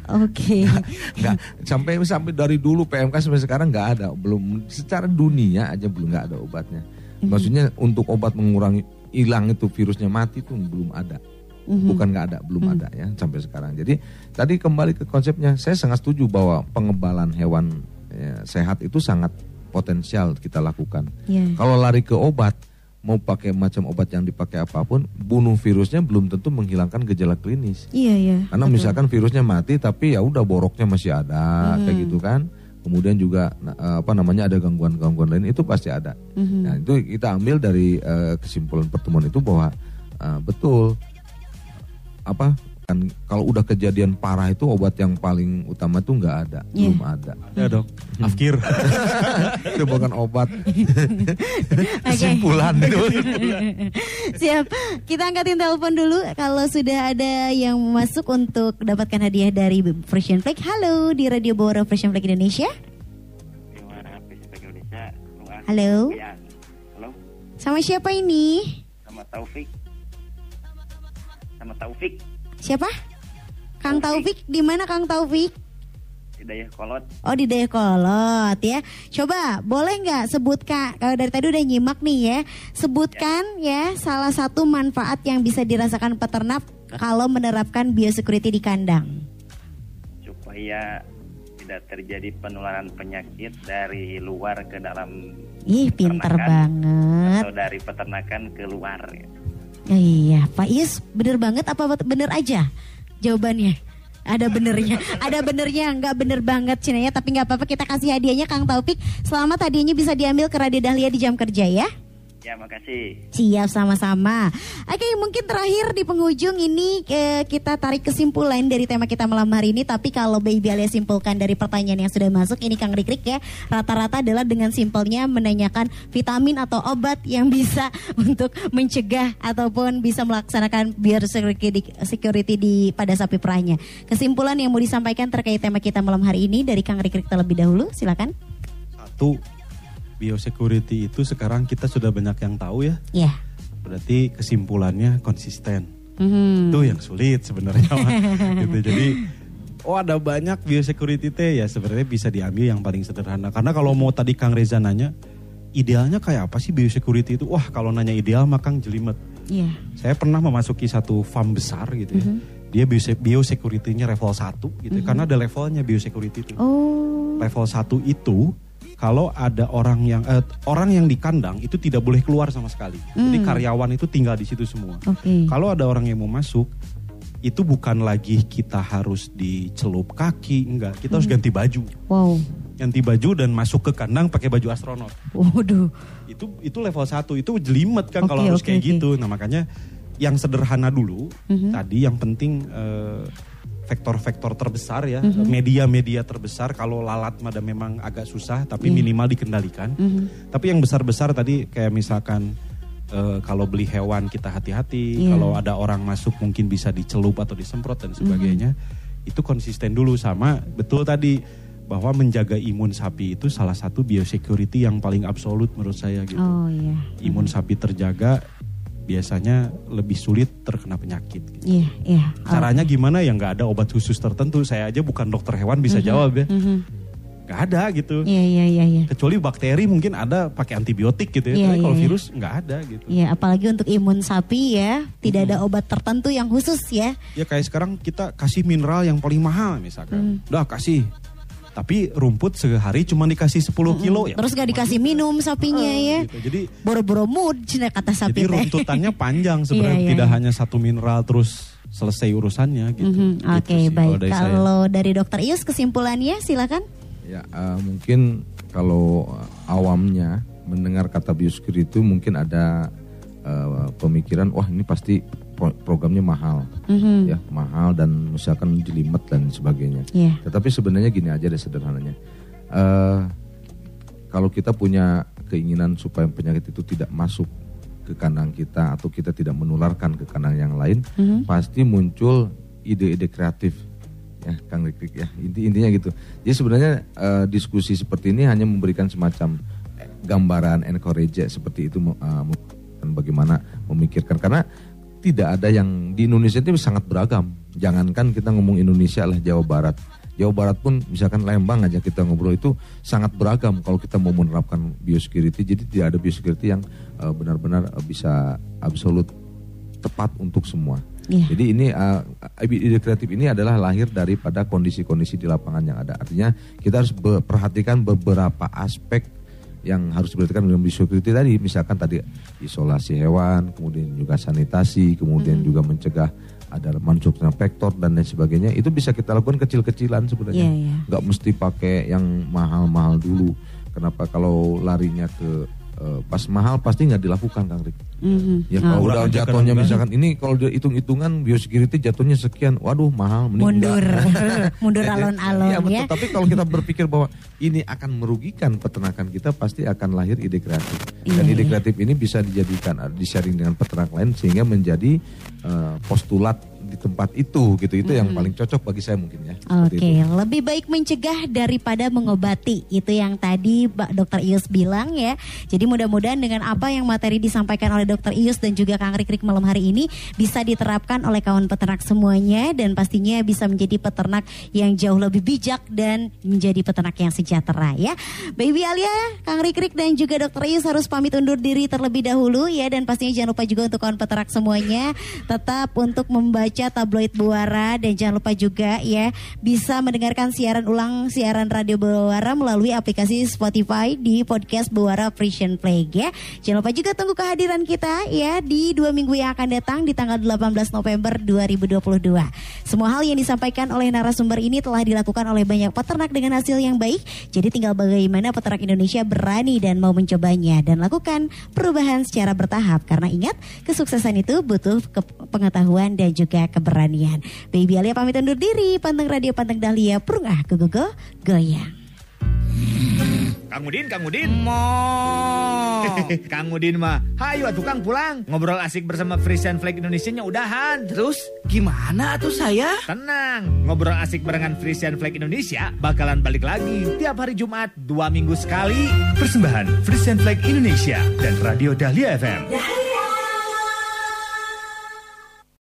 Oke. nggak sampai sampai dari dulu PMK sampai sekarang nggak ada belum secara dunia aja belum nggak ada obatnya maksudnya untuk obat mengurangi hilang itu virusnya mati tuh belum ada Mhm. bukan nggak ada belum ada ya sampai sekarang jadi tadi kembali ke konsepnya saya sangat setuju bahwa pengebalan hewan ya, sehat itu sangat potensial kita lakukan Ya. kalau lari ke obat mau pakai macam obat yang dipakai apa pun bunuh virusnya belum tentu menghilangkan gejala klinis Iya ya. karena misalkan virusnya mati tapi ya udah boroknya masih ada Hmm. kayak gitu kan. Kemudian juga eh, apa namanya ada gangguan-gangguan lain itu pasti ada. Mhm. Nah, itu kita ambil dari eh, kesimpulan pertemuan itu bahwa eh, betul apa kan kalau udah kejadian parah itu obat yang paling utama itu nggak ada, Iya. belum ada. Ada dok, afkir. itu bukan obat. Kesimpulan itu. Siap. Kita angkatin telepon dulu kalau sudah ada yang masuk untuk dapatkan hadiah dari Frisian Flag. Halo di Radio Bora Frisian Flag Indonesia. Halo. Halo, Sama siapa ini? sama Taufik. Sama Taufik, Siapa? Kang Taufik di mana Kang Taufik? Hidayah Kolot. Oh di Dayakolot ya. Coba boleh nggak sebutkan kalau dari tadi udah nyimak nih ya. Sebutkan ya salah satu manfaat yang bisa dirasakan peternak kalau menerapkan biosecurity di kandang. supaya tidak terjadi penularan penyakit dari luar ke dalam Ih pinter banget. atau dari peternakan ke luar. ya. Iya Pak Ius bener banget apa bener aja jawabannya? Ada benernya, ada benernya, nggak bener banget Cina ya, tapi nggak apa-apa kita kasih hadiahnya Kang Taufik. Selamat hadiahnya bisa diambil ke Radio Dahlia di jam kerja ya. Ya, makasih. Siap sama-sama. Oke, mungkin terakhir di penghujung ini eh, kita tarik kesimpulan dari tema kita malam hari ini. Tapi kalau Baby Alia simpulkan dari pertanyaan yang sudah masuk, ini Kang Rikrik ya, rata-rata adalah dengan simpelnya menanyakan vitamin atau obat yang bisa untuk mencegah ataupun bisa melaksanakan biosecurity di, security di pada sapi perahnya. Kesimpulan yang mau disampaikan terkait tema kita malam hari ini dari Kang Rikrik terlebih dahulu, silakan. Satu, biosecurity itu sekarang kita sudah banyak yang tahu ya. Ya. Berarti kesimpulannya konsisten. Mhm. Itu yang sulit sebenarnya. Gitu. Jadi oh ada banyak biosecurity teh ya sebenarnya bisa diambil yang paling sederhana. Karena kalau mau tadi Kang Reza nanya, idealnya kayak apa sih biosecurity itu? Wah kalau nanya ideal mah Kang jelimet. Iya. Saya pernah memasuki satu farm besar gitu ya. Dia biose- biosecurity-nya level 1 gitu ya. Karena ada levelnya biosecurity itu. Oh. Level 1 itu kalau ada orang yang eh, orang yang di kandang itu tidak boleh keluar sama sekali. Jadi Hmm. karyawan itu tinggal di situ semua. Oke. Kalau ada orang yang mau masuk, itu bukan lagi kita harus dicelup kaki, enggak. Kita harus Hmm. ganti baju. Wow. Ganti baju dan masuk ke kandang pakai baju astronot. Waduh. Itu itu level 1, itu jelimet kan Oke, kalau harus oke, kayak oke. gitu. Nah, makanya yang sederhana dulu, Mhm. tadi yang penting eh, vektor-vektor terbesar ya, Mhm. media-media terbesar kalau lalat mada memang agak susah tapi Iya. minimal dikendalikan. Mhm. Tapi yang besar-besar tadi kayak misalkan eh, kalau beli hewan kita hati-hati, Iya. kalau ada orang masuk mungkin bisa dicelup atau disemprot dan sebagainya. Mhm. Itu konsisten dulu sama betul tadi bahwa menjaga imun sapi itu salah satu biosecurity yang paling absolut menurut saya gitu. Oh iya. Imun sapi terjaga biasanya lebih sulit terkena penyakit. gitu. Iya, iya. Oh. Caranya gimana ya nggak ada obat khusus tertentu. Saya aja bukan dokter hewan bisa Mhm, jawab ya. mhm. Nggak ada gitu. Iya, iya, iya, iya. Kecuali bakteri mungkin ada pakai antibiotik gitu ya. Iya, Tapi kalau iya, iya. virus nggak ada gitu. Iya, apalagi untuk imun sapi ya, tidak ada obat tertentu yang khusus ya. Ya kayak sekarang kita kasih mineral yang paling mahal misalkan. Hmm. Udah kasih. Tapi rumput sehari cuma dikasih 10 kilo ya. Terus gak dikasih minum sapinya ya. gitu. Jadi Boro-boro mood cina kata sapi jadi runtutannya panjang sebenarnya Iya, iya, tidak iya. hanya satu mineral terus selesai urusannya gitu. Mhm, Gitu Oke, sih baik. dari saya. Kalau dari dokter Ius kesimpulannya silakan. Ya, eh, mungkin kalau awamnya mendengar kata biosecurity itu mungkin ada eh, pemikiran, wah ini pasti pro- programnya mahal, Mhm. ya mahal dan misalkan jelimet dan sebagainya. Iya. Tetapi sebenarnya gini aja deh sederhananya. Eh, kalau kita punya keinginan supaya penyakit itu tidak masuk ke kandang kita atau kita tidak menularkan ke kandang yang lain, Mhm. pasti muncul ide-ide kreatif ya Kang Rikrik ya inti intinya gitu jadi sebenarnya eh, diskusi seperti ini hanya memberikan semacam gambaran encourage seperti itu dan bagaimana memikirkan karena tidak ada yang di Indonesia itu sangat beragam jangankan kita ngomong Indonesia lah Jawa Barat Jawa Barat pun misalkan Lembang aja kita ngobrol itu sangat beragam kalau kita mau menerapkan biosecurity jadi tidak ada biosecurity yang eh, benar-benar eh, bisa absolut tepat untuk semua. Iya. Jadi ini uh, ide kreatif ini adalah lahir daripada kondisi-kondisi di lapangan yang ada. Artinya kita harus perhatikan beberapa aspek yang harus diperhatikan dalam biosecurity tadi. Misalkan tadi isolasi hewan, kemudian juga sanitasi, kemudian juga mencegah ada masuknya vektor dan lain sebagainya. Itu bisa kita lakukan kecil-kecilan sebenarnya. Iya, iya. Nggak mesti pakai yang mahal-mahal dulu. Kenapa kalau larinya ke pas mahal pasti nggak dilakukan Kang Rik. Mhm. Ya Oh. kalau udah Murah aja jatuhnya misalkan ini kalau dia hitung-hitungan biosecurity jatuhnya sekian, waduh mahal. mending mundur, mundur Jadi, alon-alon iya, betul. ya. Tapi kalau kita berpikir bahwa ini akan merugikan peternakan kita, pasti akan lahir ide kreatif. Dan Iya, ide iya. kreatif ini bisa dijadikan di-sharing dengan peternak lain sehingga menjadi eh, postulat di tempat itu gitu. Itu yang paling cocok bagi saya mungkin ya. Oke, itu. lebih baik mencegah daripada mengobati. Itu yang tadi Mbak Dokter Ius bilang ya. Jadi mudah-mudahan dengan apa yang materi disampaikan oleh Dokter Ius dan juga Kang Rikrik malam hari ini bisa diterapkan oleh kawan peternak semuanya dan pastinya bisa menjadi peternak yang jauh lebih bijak dan menjadi peternak yang sejahtera ya. Baby Alia, Kang Rikrik dan juga Dokter Ius harus pamit undur diri terlebih dahulu ya dan pastinya jangan lupa juga untuk kawan peternak semuanya tetap untuk membaca membaca tabloid Buara dan jangan lupa juga ya bisa mendengarkan siaran ulang siaran radio Buara melalui aplikasi Spotify di podcast Buara Frisian Play ya. Jangan lupa juga tunggu kehadiran kita ya di dua minggu yang akan datang di tanggal 18 November 2022. Semua hal yang disampaikan oleh narasumber ini telah dilakukan oleh banyak peternak dengan hasil yang baik. Jadi tinggal bagaimana peternak Indonesia berani dan mau mencobanya dan lakukan perubahan secara bertahap karena ingat kesuksesan itu butuh pengetahuan dan juga keberanian. Baby Alia pamit undur diri, panteng radio panteng Dahlia, perungah go go go goyang. Kang Udin, Kang Udin. Mo. Kang Udin mah, hayu atuh Kang pulang. Ngobrol asik bersama Frisian Flag Indonesia nya udahan. Terus gimana tuh saya? Tenang, ngobrol asik barengan Frisian Flag Indonesia bakalan balik lagi tiap hari Jumat dua minggu sekali. Persembahan Frisian Flag Indonesia dan Radio Dahlia FM. Dahlia